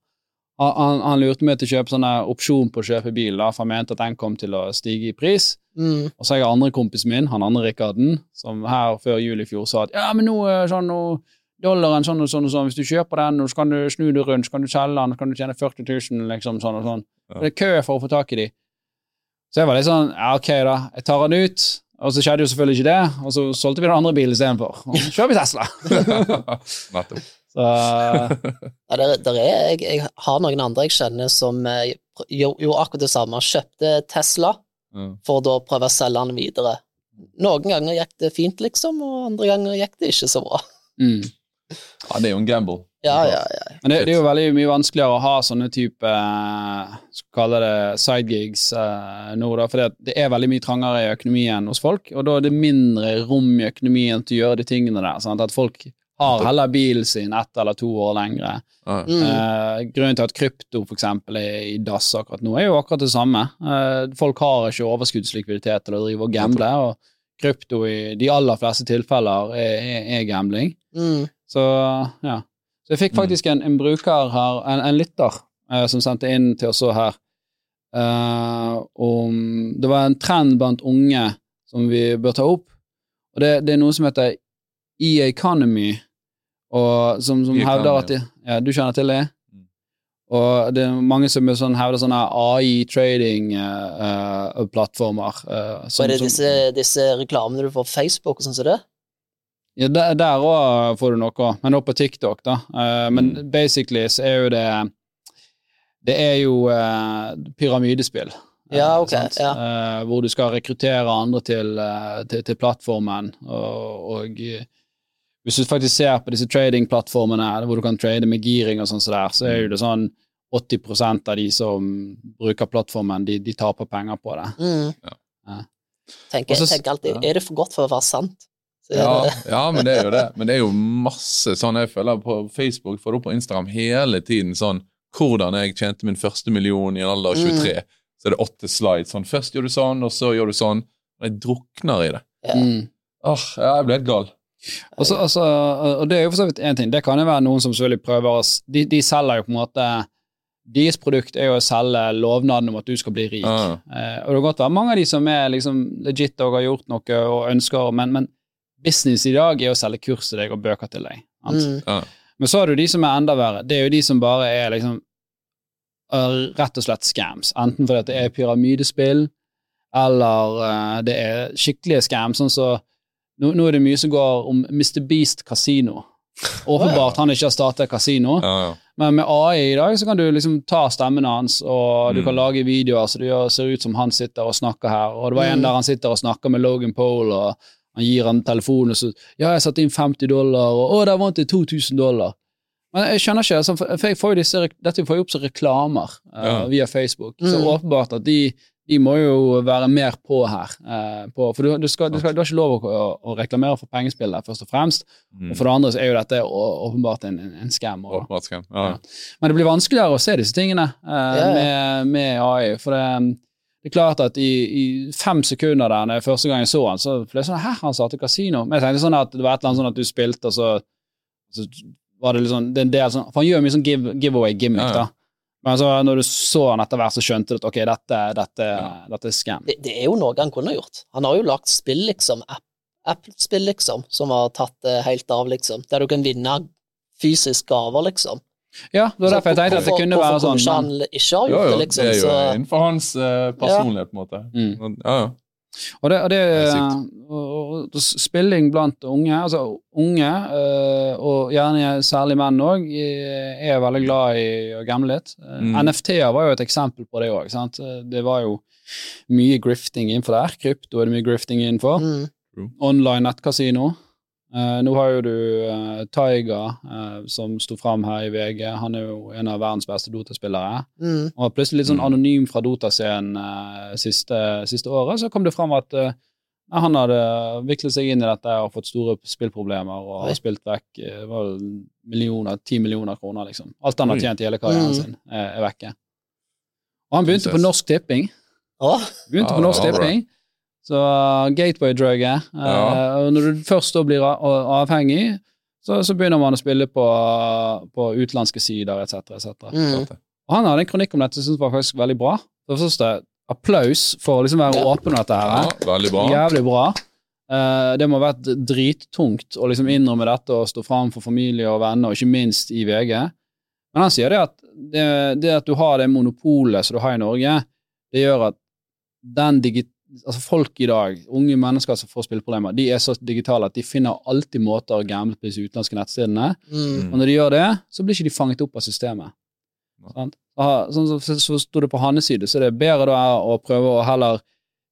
Han, han, han lurte meg til å kjøpe sånne opsjon på å kjøpe bil, da, for han mente at den kom til å stige i pris. Mm. Og så har jeg andre kompisen min, han andre Rikarden, som her før jul i fjor sa at ja, men nå er sånn nå, dollaren sånn og sånn og sånn, hvis du kjøper den, så kan du snu det rundt, så kan du selge den, så kan du tjene 40 000, liksom sånn og sånn. Ja. Det er kø for å få tak i de. Så jeg var litt sånn, ja ok da, jeg tar den ut, og så skjedde jo selvfølgelig ikke det, og så solgte vi den andre bilen istedenfor. Og så kjører vi Tesla. Så Ja, der, der er, jeg, jeg har noen andre jeg kjenner som eh, gjorde gjorde akkurat det samme. Kjøpte Tesla mm. for å da prøve å selge den videre. Noen ganger gikk det fint, liksom, og andre ganger gikk det ikke så bra. Mm. Ja, det er jo en gamble. Ja, ja, ja. Men det, det er jo veldig mye vanskeligere å ha sånne type eh, skal kalle det sidegigs eh, nå, da, for det er veldig mye trangere i økonomien hos folk, og da er det mindre rom i økonomien til å gjøre de tingene der. Sant? At folk har heller bilen sin ett eller to år lengre. Ja. Mm. Eh, grunnen til at krypto for eksempel er i dass akkurat nå, er jo akkurat det samme. Eh, folk har ikke overskuddslikviditet til å drive og gamble, og krypto i de aller fleste tilfeller er, er, er gambling. Mm. Så ja. Så jeg fikk faktisk en, en bruker her, en, en lytter, eh, som sendte inn til oss her, eh, om Det var en trend blant unge som vi bør ta opp, og det, det er noe som heter e-economy, og som, som hevder at de, ja, Du kjenner til det? Mm. Og det er mange som sånn, hevder sånne AI-trading-plattformer. Så er det disse, disse reklamene du får på Facebook og sånn som det? Ja, der, òg får du noe, men også på TikTok, da. Eh, men Mm. basically så er jo det Det er jo eh, pyramidespill. eh, Ja, ok, ja. Eh, hvor du skal rekruttere andre til, eh, til, til plattformen. Og, og eh, hvis du faktisk ser på disse tradingplattformene hvor du kan trade med giring og sånn så der, så er jo det sånn 80% av de som bruker plattformen, de, de taper penger på det. Mm. Ja. Tenker, så- tenker alltid, er det for godt for å være sant? Ja, ja, men det er jo det. Men det er jo masse sånn jeg føler på Facebook, får det opp på Instagram hele tiden sånn hvordan jeg tjente min første million i en alder av 23. Så er det åtte slides. Sånn, først gjør du sånn, og så gjør du sånn. Og jeg drukner i det. Ja. Mm. Åh, ja, jeg ble helt gal. Og, så, altså, og det er jo for så vidt én ting. Det kan jo være noen som selvfølgelig prøver å de, de selger jo på en måte Deres produkt er jo å selge lovnaden om at du skal bli rik. Ja. Eh, og det kan godt være mange av de som er liksom legit og har gjort noe og ønsker, men, men business i dag er å selge kurs til deg og bøker til deg. mm. Ja. Men så har du de som er enda verre. Det er jo de som bare er liksom øh, rett og slett scams. Enten fordi det er pyramidespill, eller øh, det er skikkelige scams. Sånn så nå, nå er det mye som går om Mr. Beast kasino. Åpenbart han ikke har startet kasino, Ja, ja. men med AI i dag så kan du liksom ta stemmen hans, og du Mm. kan lage videoer så det ser ut som han sitter og snakker her. Og det var en Mm. der han sitter og snakker med Logan Pole, og han gir han telefonen, og så Ja, jeg satte inn 50 dollar, og å, der vant jeg 2000 dollar. Men jeg skjønner ikke, altså, for jeg får jo disse, dette får jo opp som reklamer uh, Ja. via Facebook. Så Mm. åpenbart at de, de må jo være mer på her. Uh, på, for du, du, skal, du, skal, du har ikke lov å, å reklamere for pengespill der, først og fremst. Mm. Og for det andre så er jo dette å- åpenbart en, en, en scam. Åpenbart skam. Ja. Ja. Men det blir vanskeligere å se disse tingene uh, yeah. Med, med AI. For det, det er klart at i, i fem sekunder der når jeg første gang jeg så han, så ble det sånn Hæ, han satte kasino? Men jeg tenkte sånn at det var et eller annet sånn at du spilte, og så, så var det litt sånn det er en del sånn, For han gjør mye sånn give, giveaway-gimmick, Ja, ja. da. Men så når du så han etter hvert, så skjønte du at ok, dette, dette, Ja. dette er scam. Det, det er jo noe han kunne gjort. Han har jo lagt spill, liksom, app- app-spill, liksom, som har tatt det helt av, liksom, der du kan vinne fysisk gaver, liksom. Ja, det var derfor jeg tenkte at det Hvorfor- kunne være sånn. kunne han ikke har gjort jo, det, liksom? det er jo så, innenfor hans eh, personlighet, på en måte. mm. Ja, ja. Og det, og det sykt. og, og, og spilling blant unge, altså unge, øh, og gjerne særlig menn òg, er veldig glad i å gamble litt. Eh, Mm. NFT-er var jo et eksempel på det òg. Det var jo mye grifting innenfor der. Krypto er det mye grifting innenfor. mm, Online nettkasino. Eh, nå har jo du uh, Taiga, uh, som sto fram her i VG. Han er jo en av verdens beste Dota-spillere. mm, Og plutselig litt sånn Mm. anonym fra Dota-scenen eh, siste, siste året, så kom det fram at han hadde viklet seg inn i dette og fått store spillproblemer og har spilt vekk var millioner, ti millioner kroner, liksom. Alt han har tjent i hele karrieren Mm. sin, er, er vekke. Og han begynte på Norsk Tipping. Oh. Begynte på Norsk. Tipping. Så uh, gateway-druget. eh, Ja. og når du først da blir avhengig, så, så begynner man å spille på, på utenlandske sider, etc., etc. mm. Og han hadde en kronikk om dette som jeg synes var faktisk veldig bra. Det var første, applaus for å liksom være åpen om dette her. Ja, veldig bra. Jævlig bra. Uh, det må ha vært drittungt å liksom innrømme dette og stå fram for familie og venner, og ikke minst i VG. Men han sier det at det, det at du har det monopolet som du har i Norge, det gjør at den digi altså folk i dag, unge mennesker som får spilleproblemer, de er så digitale at de finner alltid måter å gamble på disse utenlandske nettstedene. mm, Og når de gjør det, så blir ikke de fanget opp av systemet. Sånn som så, så sto det på hans side, så det er bedre da å prøve å heller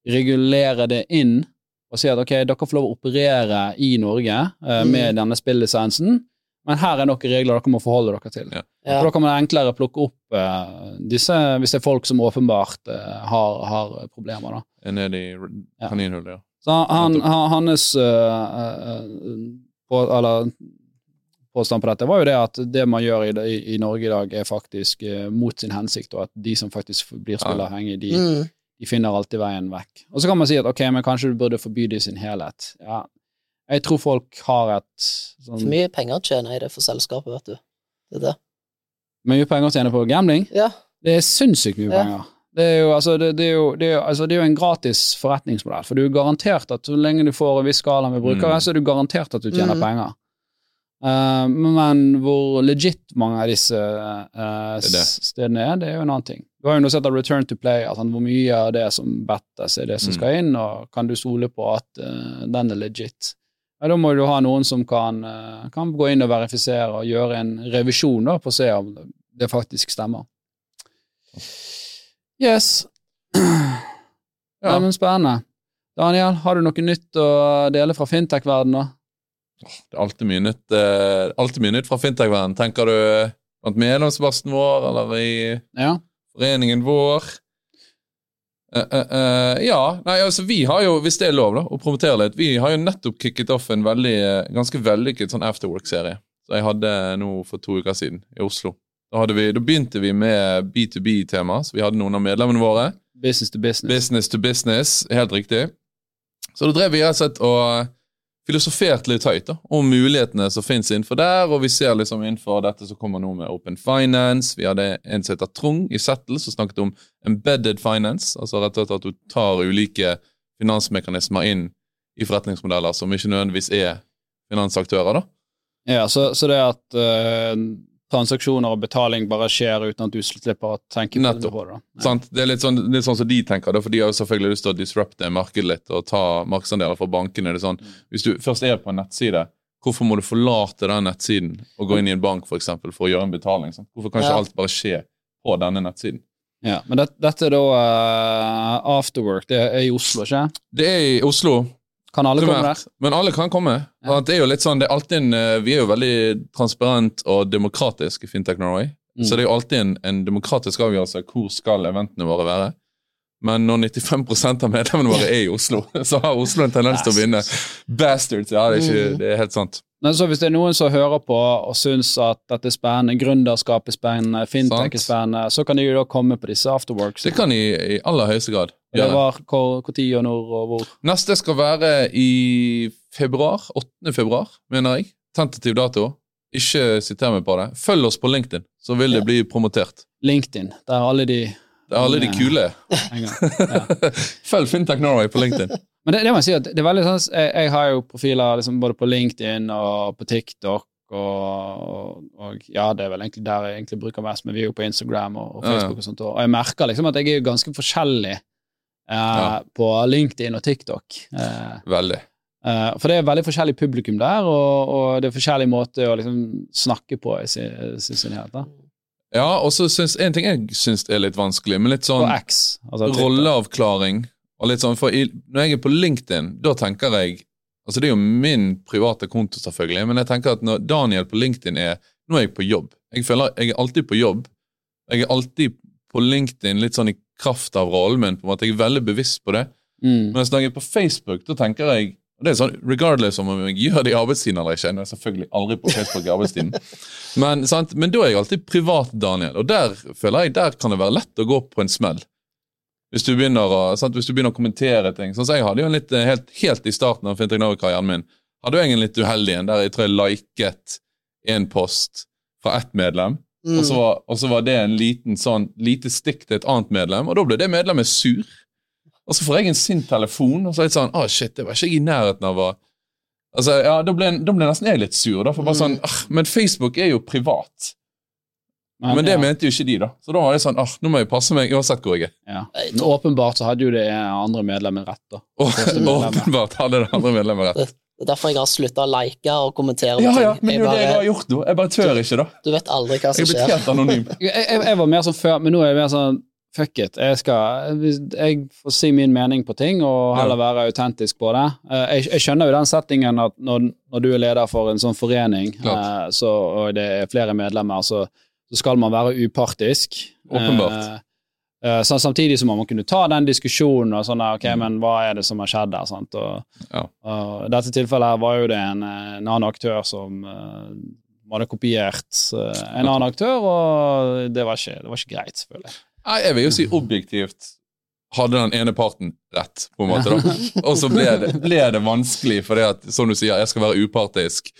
regulere det inn og si at ok, dere får lov å operere i Norge eh, Mm. med denne spillisensen, men her er noen regler dere må forholde dere til. Ja. Ja. For Da kan man enklere plukke opp uh, disse hvis det er folk som åpenbart uh, har, har problemer. da. Nede i kaninhullet, ja. Så han, han, hans uh, på, eller, påstand på dette var jo det at det man gjør i, i, i Norge i dag, er faktisk mot sin hensikt, og at de som faktisk blir spilleavhengige, de, Mm. de finner alltid veien vekk. Og så kan man si at ok, men kanskje du burde forby det i sin helhet. Ja, jeg tror folk har et sånn For mye penger tjener jeg det for selskapet, vet du. Det er det. mye penger tjener tjene på gambling. Ja. Det er sinnssykt mye Ja. penger. Det er, jo, altså, det, det, er jo, det, er jo, altså, det er jo en gratis forretningsmodell, for du er garantert at så lenge du får en viss skala med brukere, Mm. så er du garantert at du tjener Mm. penger. Uh, men hvor legit mange av disse uh, Det er det. stedene er, det er jo en annen ting. Du har jo nå sett at Return to Play, altså, hvor mye av det som bettes, er det som Mm. skal inn, og kan du stole på at uh, den er legit? Ja, da må du ha noen som kan, eh, kan gå inn og verifisere og gjøre en revisjon da, på å se om det faktisk stemmer. Yes. Ja. Ja. men spennende. Daniel, har du noe nytt å dele fra fintech-verdenen? Det er alltid mye nytt, eh, alltid mye nytt fra fintech-verdenen. Tenker du blant medlemsbasten vår, eller i Ja. foreningen vår? Eh, eh, eh, ja, nei, altså vi har jo, hvis det er lov da, å promotere litt, vi har jo nettopp kicket off en veldig, ganske vellykket sånn afterwork-serie. Så jeg hadde nå for to uker siden i Oslo. Da, vi, da begynte vi med B2B-tema, så vi hadde noen av medlemmene våre. Business to business. Business to business, helt riktig. Så da drev vi rett og slett og filosoferte litt høyt da, om mulighetene som finnes innenfor der, og vi ser liksom innenfor dette som kommer nå med Open Finance. Vi hadde en som heter Trong i Settle, som snakket om embedded finance, altså rett og slett at du tar ulike finansmekanismer inn i forretningsmodeller som ikke nødvendigvis er finansaktører. da. Ja, så, så det at eh, transaksjoner og betaling bare skjer uten at du slipper å tenke. Nettopp. på det. da. Sant? Det er litt sånn, litt sånn som de tenker, da, for de har jo selvfølgelig lyst til å disrupte markedet litt og ta markedsandeler fra bankene. Det er sånn, Hvis du først er på en nettside, hvorfor må du forlate den nettsiden og gå inn i en bank for, eksempel, for å gjøre en betaling? Sant? Hvorfor kan ikke Ja. alt bare skje på denne nettsiden? Ja, men det, dette er da uh, afterwork. Det er i Oslo, ikke? Det er i Oslo, Kan alle komme der? men alle kan komme. Ja. Det er jo litt sånn, det er alltid en, eh, Vi er jo veldig transparent og demokratisk i Fintech Norway. Mm. Så det er jo alltid en, en demokratisk avgjørelse hvor skal eventene våre være. Men når 95% av medlemmene våre er i Oslo, så har Oslo en tendens til å vinne. Bastards! Ja, det er, ikke, Mm. det er helt sant. Men så hvis det er noen som hører på og syns at dette er spennende, gründerskap er spennende, fintech er spennende, så kan de jo da komme på disse afterworks. Det kan i, i aller høyeste grad Det gjøre. var hvor, hvor tid og når og hvor. Neste skal være i februar. 8. februar, mener jeg. Tentativ dato. Ikke siter meg på det. Følg oss på LinkedIn, så vil det Ja. bli promotert. LinkedIn, der alle de Det er alle de kule. Ja. Følg Fintech Norway på LinkedIn. Men det, det må jeg si at det er veldig sånn jeg, jeg har jo profiler liksom både på LinkedIn og på TikTok og, og, ja, det er vel egentlig der jeg egentlig bruker mest, men vi er jo på Instagram og, og Ja, ja. Facebook og sånt, og jeg merker liksom at jeg er jo ganske forskjellig eh, Ja. på LinkedIn og TikTok. Eh, Veldig. eh, for det er veldig forskjellig publikum der, og, og det er forskjellig måte å liksom snakke på i sin. Ja, og så syns en ting jeg syns er litt vanskelig, men litt sånn X. Altså rolleavklaring og litt sånn, for i, Når jeg er på LinkedIn, da tenker jeg Altså, det er jo min private konto, selvfølgelig, men jeg tenker at når Daniel på LinkedIn er Nå er jeg på jobb. Jeg føler jeg er alltid på jobb. Jeg er alltid på LinkedIn litt sånn i kraft av rollen min, på en måte. Jeg er veldig bevisst på det. Mm. Mens når jeg er på Facebook, da tenker jeg og det er sånn, Regardless om jeg gjør det i arbeidstiden eller ikke. Nå er jeg selvfølgelig aldri på Facebook i arbeidstiden. Men? Men da er jeg alltid privat, Daniel. Og der føler jeg, der kan det være lett å gå på en smell. Hvis du begynner å, sant? Hvis du begynner å kommentere ting. Sånn som jeg hadde jo en litt, eh, helt, helt i starten av Fintegnavi-karrieren min, hadde jeg en litt uheldig en der jeg tror jeg liket en post fra ett medlem. Mm. Og, så var, og så var det en liten sånn, lite stikk til et annet medlem, og da ble det medlemmet sur. Og så får jeg en sint telefon, og så er det sånn Å, shit, det var ikke jeg i nærheten av å Altså, ja, Da ble, da ble nesten jeg litt sur. Da, for bare sånn, ah, Men Facebook er jo privat. Men det ja. mente jo ikke de, da. Så da var det sånn ah, Nå må jeg passe meg uansett hvor jeg er. Ja. Jeg Men åpenbart så hadde jo det andre medlemmet rett, da. Åpenbart hadde det andre medlemmet rett. Det er derfor jeg har slutta å like og kommentere. Ja, ja, men det er jo det jeg har gjort nå. Jeg bare tør ikke, da. du vet aldri hva Jeg som er blitt skjer. helt anonym. Jeg, jeg, jeg var mer sånn før, men nå er jeg mer sånn fuck it. Jeg, skal, jeg får si min mening på ting og heller være autentisk på det. Eh, Jeg, jeg skjønner jo den settingen at når, når du er leder for en sånn forening, eh, så, og det er flere medlemmer, så, så skal man være upartisk. Åpenbart. Eh, eh, så samtidig så må man kunne ta den diskusjonen og sånn der, ok, Mm. men hva er det som har skjedd der, sant? Og, Ja. og dette tilfellet her var jo det en, en annen aktør som uh, hadde kopiert uh, en annen aktør, og det var ikke, det var ikke greit, selvfølgelig. Nei, jeg vil jo si objektivt hadde den ene parten rett, på en måte. da. Og så ble det, ble det vanskelig, for det at, som du sier, jeg skal være upartisk.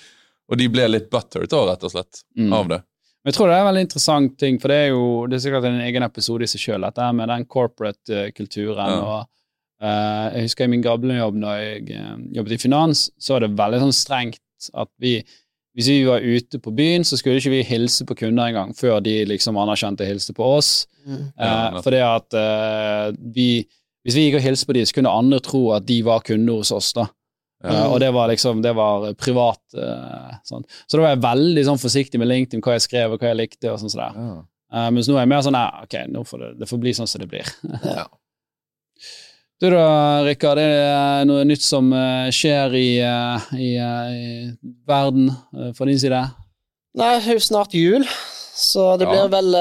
Og de ble litt buttered da, rett og slett, Mm. av det. Men jeg tror det er en veldig interessant ting, for det er jo det er sikkert en egen episode i seg sjøl, dette her med den corporate-kulturen. Ja. og uh, Jeg husker i min gamle jobb da jeg uh, jobbet i finans, så var det veldig sånn strengt at vi hvis vi var ute på byen, så skulle ikke vi hilse på kunder engang før de liksom anerkjente og hilste på oss. Mm. Ja, Eh, fordi at eh, vi Hvis vi gikk og hilste på dem, så kunne andre tro at de var kunder hos oss. da. Ja. Eh, og det var liksom, det var privat. Uh, sånn. Så da var jeg veldig sånn forsiktig med LinkedIn, hva jeg skrev og hva jeg likte. og sånn sånn der. Ja. Uh, mens nå er jeg mer sånn nei, ok, nå får det, det får bli sånn som det blir. Ja. Du da, Rikard, er det noe nytt som skjer i, i, i verden fra din side? Nei, det er jo snart jul, så det Ja. blir, vel,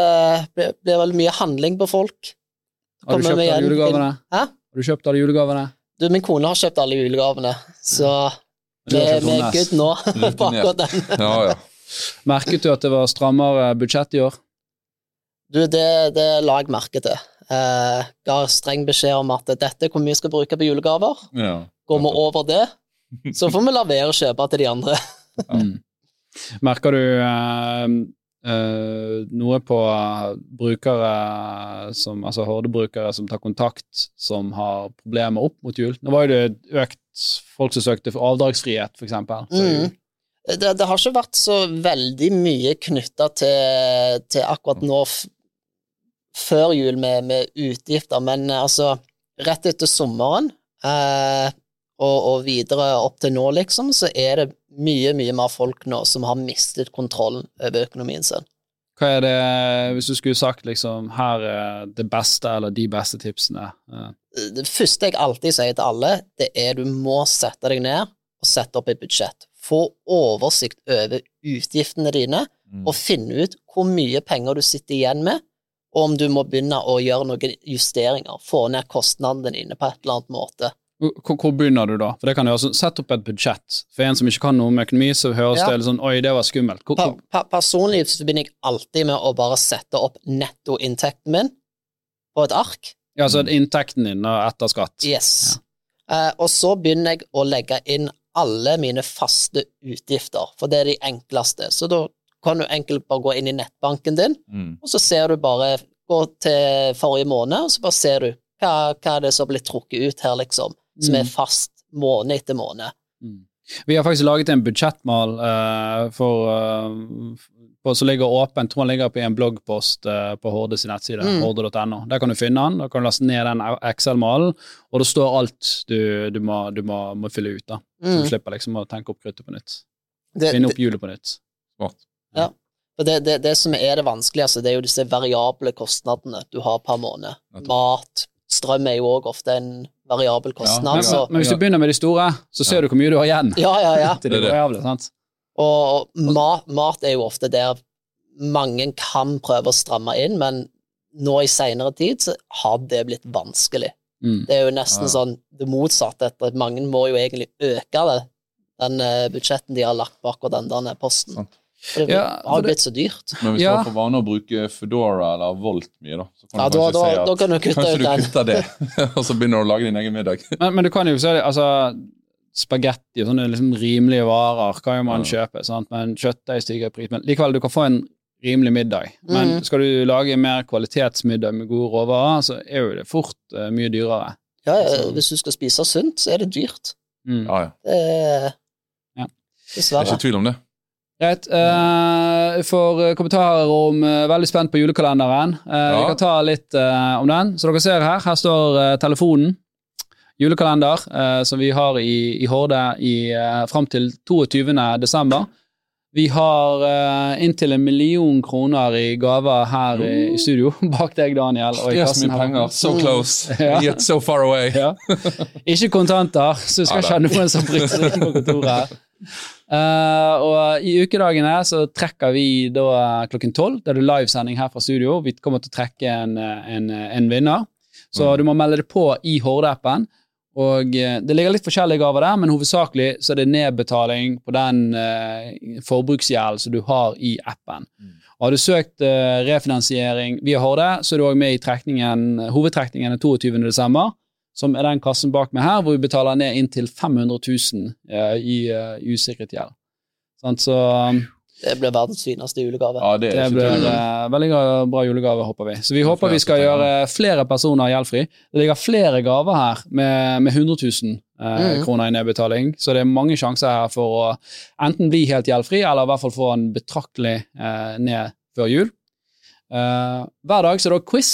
blir, blir vel mye handling på folk. Har du kjøpt alle julegavene? Hæ? Har du kjøpt alle julegavene? Du, min kone har kjøpt alle julegavene, så vi har er good nå på akkurat den. ja, ja. Merket du at det var strammere budsjett i år? Du, det, det la jeg merke til. Eh, ga streng beskjed om at dette er hvor mye vi skal bruke på julegaver. ja. Går vi over det, så får vi la være å kjøpe til de andre. Mm. Merker du eh, eh, noe på eh, brukere som, altså Horde-brukere som tar kontakt, som har problemer opp mot jul? Nå var jo det økt folk som søkte for avdragsfrihet, eksempel. Mm. Det, det har ikke vært så veldig mye knytta til, til akkurat nå før jul med, med utgifter, men eh, altså rett etter sommeren eh, og, og videre opp til nå, liksom, så er det mye, mye mer folk nå som har mistet kontrollen over økonomien sin. Hva er det, hvis du skulle sagt liksom, her er det beste eller de beste tipsene? Ja. Det første jeg alltid sier til alle, det er du må sette deg ned og sette opp et budsjett. Få oversikt over utgiftene dine, Mm. og finne ut hvor mye penger du sitter igjen med, og om du må begynne å gjøre noen justeringer, få ned kostnadene dine på et eller annet måte. Hvor, begynner du da? For det kan jo også Sett opp et budsjett. For en som ikke kan noe om økonomi, så høres Ja. det litt sånn Oi, det var skummelt. Hvor, Pa, hvor, pa, personlig så begynner jeg alltid med å bare sette opp nettoinntekten min på et ark. ja, altså inntekten din etter skatt. Yes. Eh, og så begynner jeg å legge inn alle mine faste utgifter, for det er de enkleste. Så da kan du enkelt bare gå inn i nettbanken din, Mm. og så ser du bare Gå til forrige måned, og så bare ser du hva, hva er det som har blitt trukket ut her, liksom, som er Mm. fast måned etter måned. Mm. Vi har faktisk laget en budsjettmal uh, for, uh, på, som ligger åpen, tror han ligger på en bloggpost eh, på Horde sin nettside, Mm. horde.no. Der kan du finne den, da kan du laste ned den Excel-malen, og det står alt du, du, må, du må, må fylle ut. da. Så Mm. du slipper liksom å tenke opp kruttet på nytt. Det, Finne opp hjulet på nytt. Smart. Ja. det, det, det som er det vanskeligste, det er jo disse variable kostnadene du har per måned. Mat, strøm er jo òg ofte en variabel kostnad, Men, men hvis du begynner med de store, så ser du hvor mye du har igjen. Ja, ja, ja. til Det det. variable, sant? Og mat, mat er jo ofte der mange kan prøve å stramme inn, men nå i seinere tid så har det blitt vanskelig. Mm. Det er jo nesten Ja. sånn det motsatte, at mange må jo egentlig øke det, den eh, budsjetten de har lagt bak og den der posten. Sant. For det Ja, har jo blitt så dyrt. Men hvis Ja. du har for vane å bruke Foodora eller Volt mye, da, så kan Ja, du kanskje da, si at da kan du kutte kanskje ut du den. kutter det, og så begynner du å lage din egen middag. Men, men du kan jo se det, altså Spagetti og sånne liksom rimelige varer kan jo man Ja. kjøpe, sant? men kjøttdeig stiger i pris. Men likevel, du kan få en rimelig middag. Men Mhm. skal du lage mer kvalitetsmiddag med gode råvarer, så er jo det fort uh, mye dyrere. Ja, altså. Hvis du skal spise sunt, så er det dyrt. Mm. Ja, ja. Det ja. Dessverre. Det er ikke tvil om det. Greit. Uh, for eh, kommentarer om uh, Veldig spent på julekalenderen. Eh, Vi kan ta litt om den. Så dere ser her, her står telefonen. Julekalender som vi har i, i Horde i, fram til 22. desember. Vi har inntil en million kroner i gaver her i, i studio, bak deg, Daniel. Og i kassen her. penger. So close. Ja. Yet so far away. Ja. Ikke kontanter, så du skal Ja, ikke ha noen som bruker inn på kontoret. Eh, og I ukedagene så trekker vi da klokken tolv. Det er det livesending her fra studio. Vi kommer til å trekke en, en, en vinner. Så Mm. du må melde deg på i Horde-appen. Og eh, Det ligger litt forskjellige gaver der, men hovedsakelig så er det nedbetaling på den uh, forbruksgjelden som du har i appen. Mm. Har du søkt uh, refinansiering via Horde, så er du òg med i hovedtrekningen den 22. desember, som er den kassen bak meg her, hvor vi betaler ned inntil 500 000 eh, i uh, usikret gjeld. Sant, så um, Det blir verdens fineste julegave. Ja, det det blir uh, veldig bra julegave, håper vi. Så vi håper vi skal gjøre flere personer gjeldfri. Det ligger flere gaver her med, med 100 000 eh, mm. kroner i nedbetaling, så det er mange sjanser her for å enten bli helt gjeldfri, eller i hvert fall få en betraktelig eh, ned før jul. Eh, hver dag så er det quiz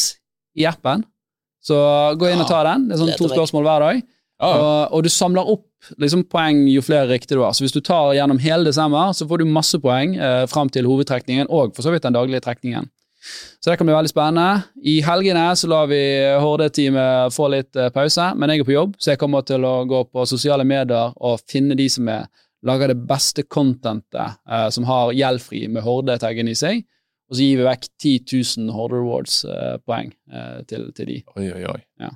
i appen, så gå inn og ta den. Det er sånn to spørsmål hver dag. Og, og du samler opp liksom, poeng jo flere riktige du har. Så hvis du tar gjennom hele desember, så får du masse poeng eh, fram til hovedtrekningen, og for så vidt den daglige trekningen. Så det kan bli veldig spennende. I helgene så lar vi Horde-teamet få litt eh, pause, men jeg er på jobb, så jeg kommer til å gå på sosiale medier og finne de som er, lager det beste contentet eh, som har gjeldfri med Horde-taggen i seg, og så gir vi vekk 10 000 Horde Rewards-poeng eh, til, til de. Oi, oi, oi. Ja.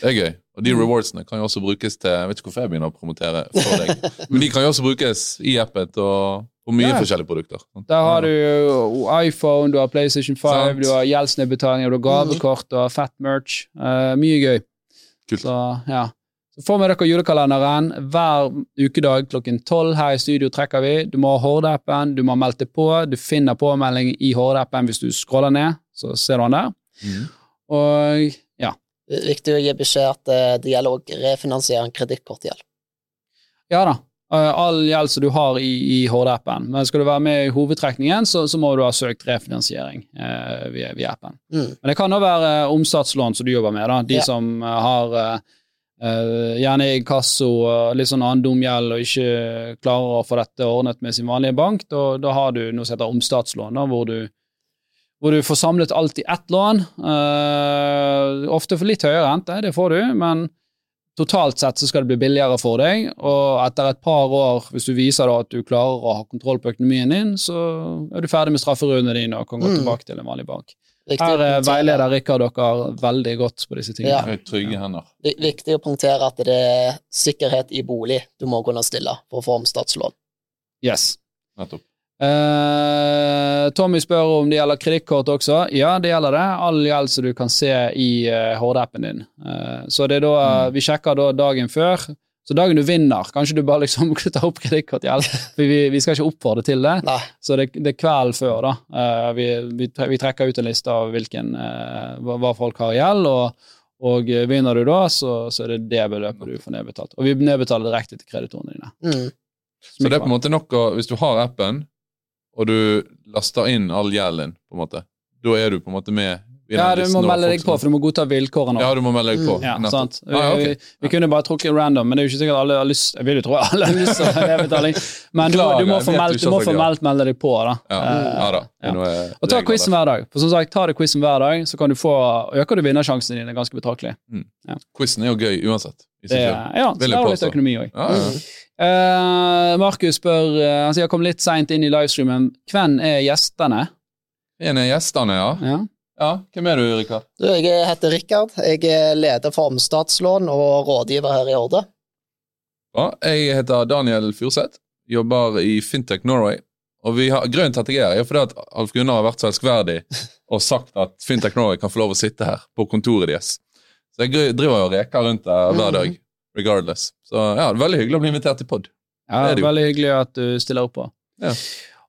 Det er gøy. Og de rewardsene kan jo også brukes til Jeg vet ikke hvorfor jeg begynner å promotere for deg, men de kan jo også brukes i appen og, på mye Ja. forskjellige produkter. Der har du iPhone, du har PlayStation 5, Sant. du har gjeldsnedbetalinger, du har gavekort, du har fett merch. Uh, mye gøy. Kult. Så ja. Så får med dere julekalenderen. Hver ukedag klokken tolv her i studio trekker vi. Du må ha Horde-appen, du må ha meldt deg på. Du finner påmelding i Horde-appen hvis du scroller ned, så ser du den der. Mm. Og ja. Viktig å gi beskjed at eh, det gjelder å refinansiere en kredittkortgjeld. Ja da. eh, All gjeld som du har i, i Horde-appen. Men skal du være med i hovedtrekningen, så, så må du ha søkt refinansiering eh, via, via appen. Mm. Men det kan òg være omsatslån som du jobber med. Da. De Ja. som eh, har eh, gjerne i kasso litt sånn annen dum gjeld og ikke klarer å få dette ordnet med sin vanlige bank. Da, da har du noe som heter omstatslån, da, hvor, du, hvor du får samlet alt i ett lån. Uh, ofte for litt høyere rente, det får du, men totalt sett så skal det bli billigere for deg. Og etter et par år, hvis du viser da at du klarer å ha kontroll på økonomien din, så er du ferdig med strafferundene dine og kan gå Mm. tilbake til en vanlig bank. Viktig Her eh, veileder Rikard dere veldig godt på disse tingene. Ja. Trygge hender. Viktig å punktere at det er sikkerhet i bolig du må kunne stille for å få omstartslån. Yes. Nettopp. Eh, Tommy spør om det gjelder kredittkort også. Ja, det gjelder det. All gjeld som du kan se i uh, Horde-appen din. Eh, så det er da, vi sjekker da dagen før. Så dagen du vinner, kanskje du bare liksom tar opp kredittkortgjeld. For vi, vi skal ikke oppfordre til det. Nei, Så det, det er kvelden før, da. Eh, vi, vi, vi trekker ut en liste av hvilken, eh, hva, hva folk har i gjeld, og, og eh, vinner du da, så, så er det det beløpet du får nedbetalt. Og vi nedbetaler direkte til kreditorene dine. mm. Så det er på en måte nok å Hvis du har appen, og du laster inn all gjelden din, på en måte, da er du på en måte med Ja, du må melde deg på, for du må godta vilkårene. Ja, du må melde deg på. Ja, sant. Vi, Ah, okay. vi, vi kunne bare trukket random, men det er jo ikke sikkert alle har lyst Jeg vil jo tro alle har lyst til nedbetaling, men du, du må formelt, du du må ja. formelt melde deg på. da. Ja, Eh, ja da. Ja. Og ta quizen hver dag. For som sagt, tar du quizen hver dag, så kan du få, øker du vinnersjansene dine ganske betraktelig. Quizen er jo gøy uansett. Det, ja, så det er litt økonomi òg. Ja, ja. Uh, Markus spør uh, Han sier jeg kom litt seint inn i livestreamen. Hvem er gjestene? En er gjestene, ja. Ja. Hvem er du, Rikard? Du, jeg heter Rikard. Jeg er leder for omstatslån og rådgiver her i Orde. Ja, jeg heter Daniel Furseth. Jobber i Fintech Norway. Og vi har, Grunnen til at jeg er her, er fordi at Alf Gunnar har vært så elskverdig og sagt at Fintech Norway kan få lov å sitte her på kontoret deres. Så jeg driver og reker rundt der hver dag, regardless. Så ja, det er veldig hyggelig å bli invitert til pod. Ja, Det er det jo. Veldig hyggelig at du stiller opp på. Ja.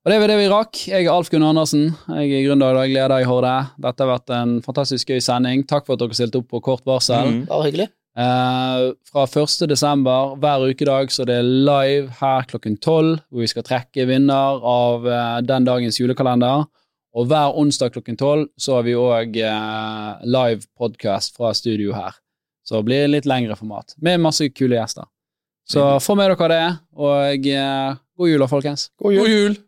Og det var det vi rakk. Jeg er Alf Gunn Andersen. Jeg er gründer i daglig leder i Horde. Dette har vært en fantastisk gøy sending. Takk for at dere stilte opp på kort varsel. Mm. Bare hyggelig. Eh, fra 1. desember hver ukedag så det er live her klokken 12, hvor vi skal trekke vinner av eh, den dagens julekalender. Og hver onsdag klokken 12 så har vi òg eh, live podcast fra studio her. Så det blir litt lengre format, med masse kule gjester. Så få med dere det, og eh, god jul da, folkens. God jul!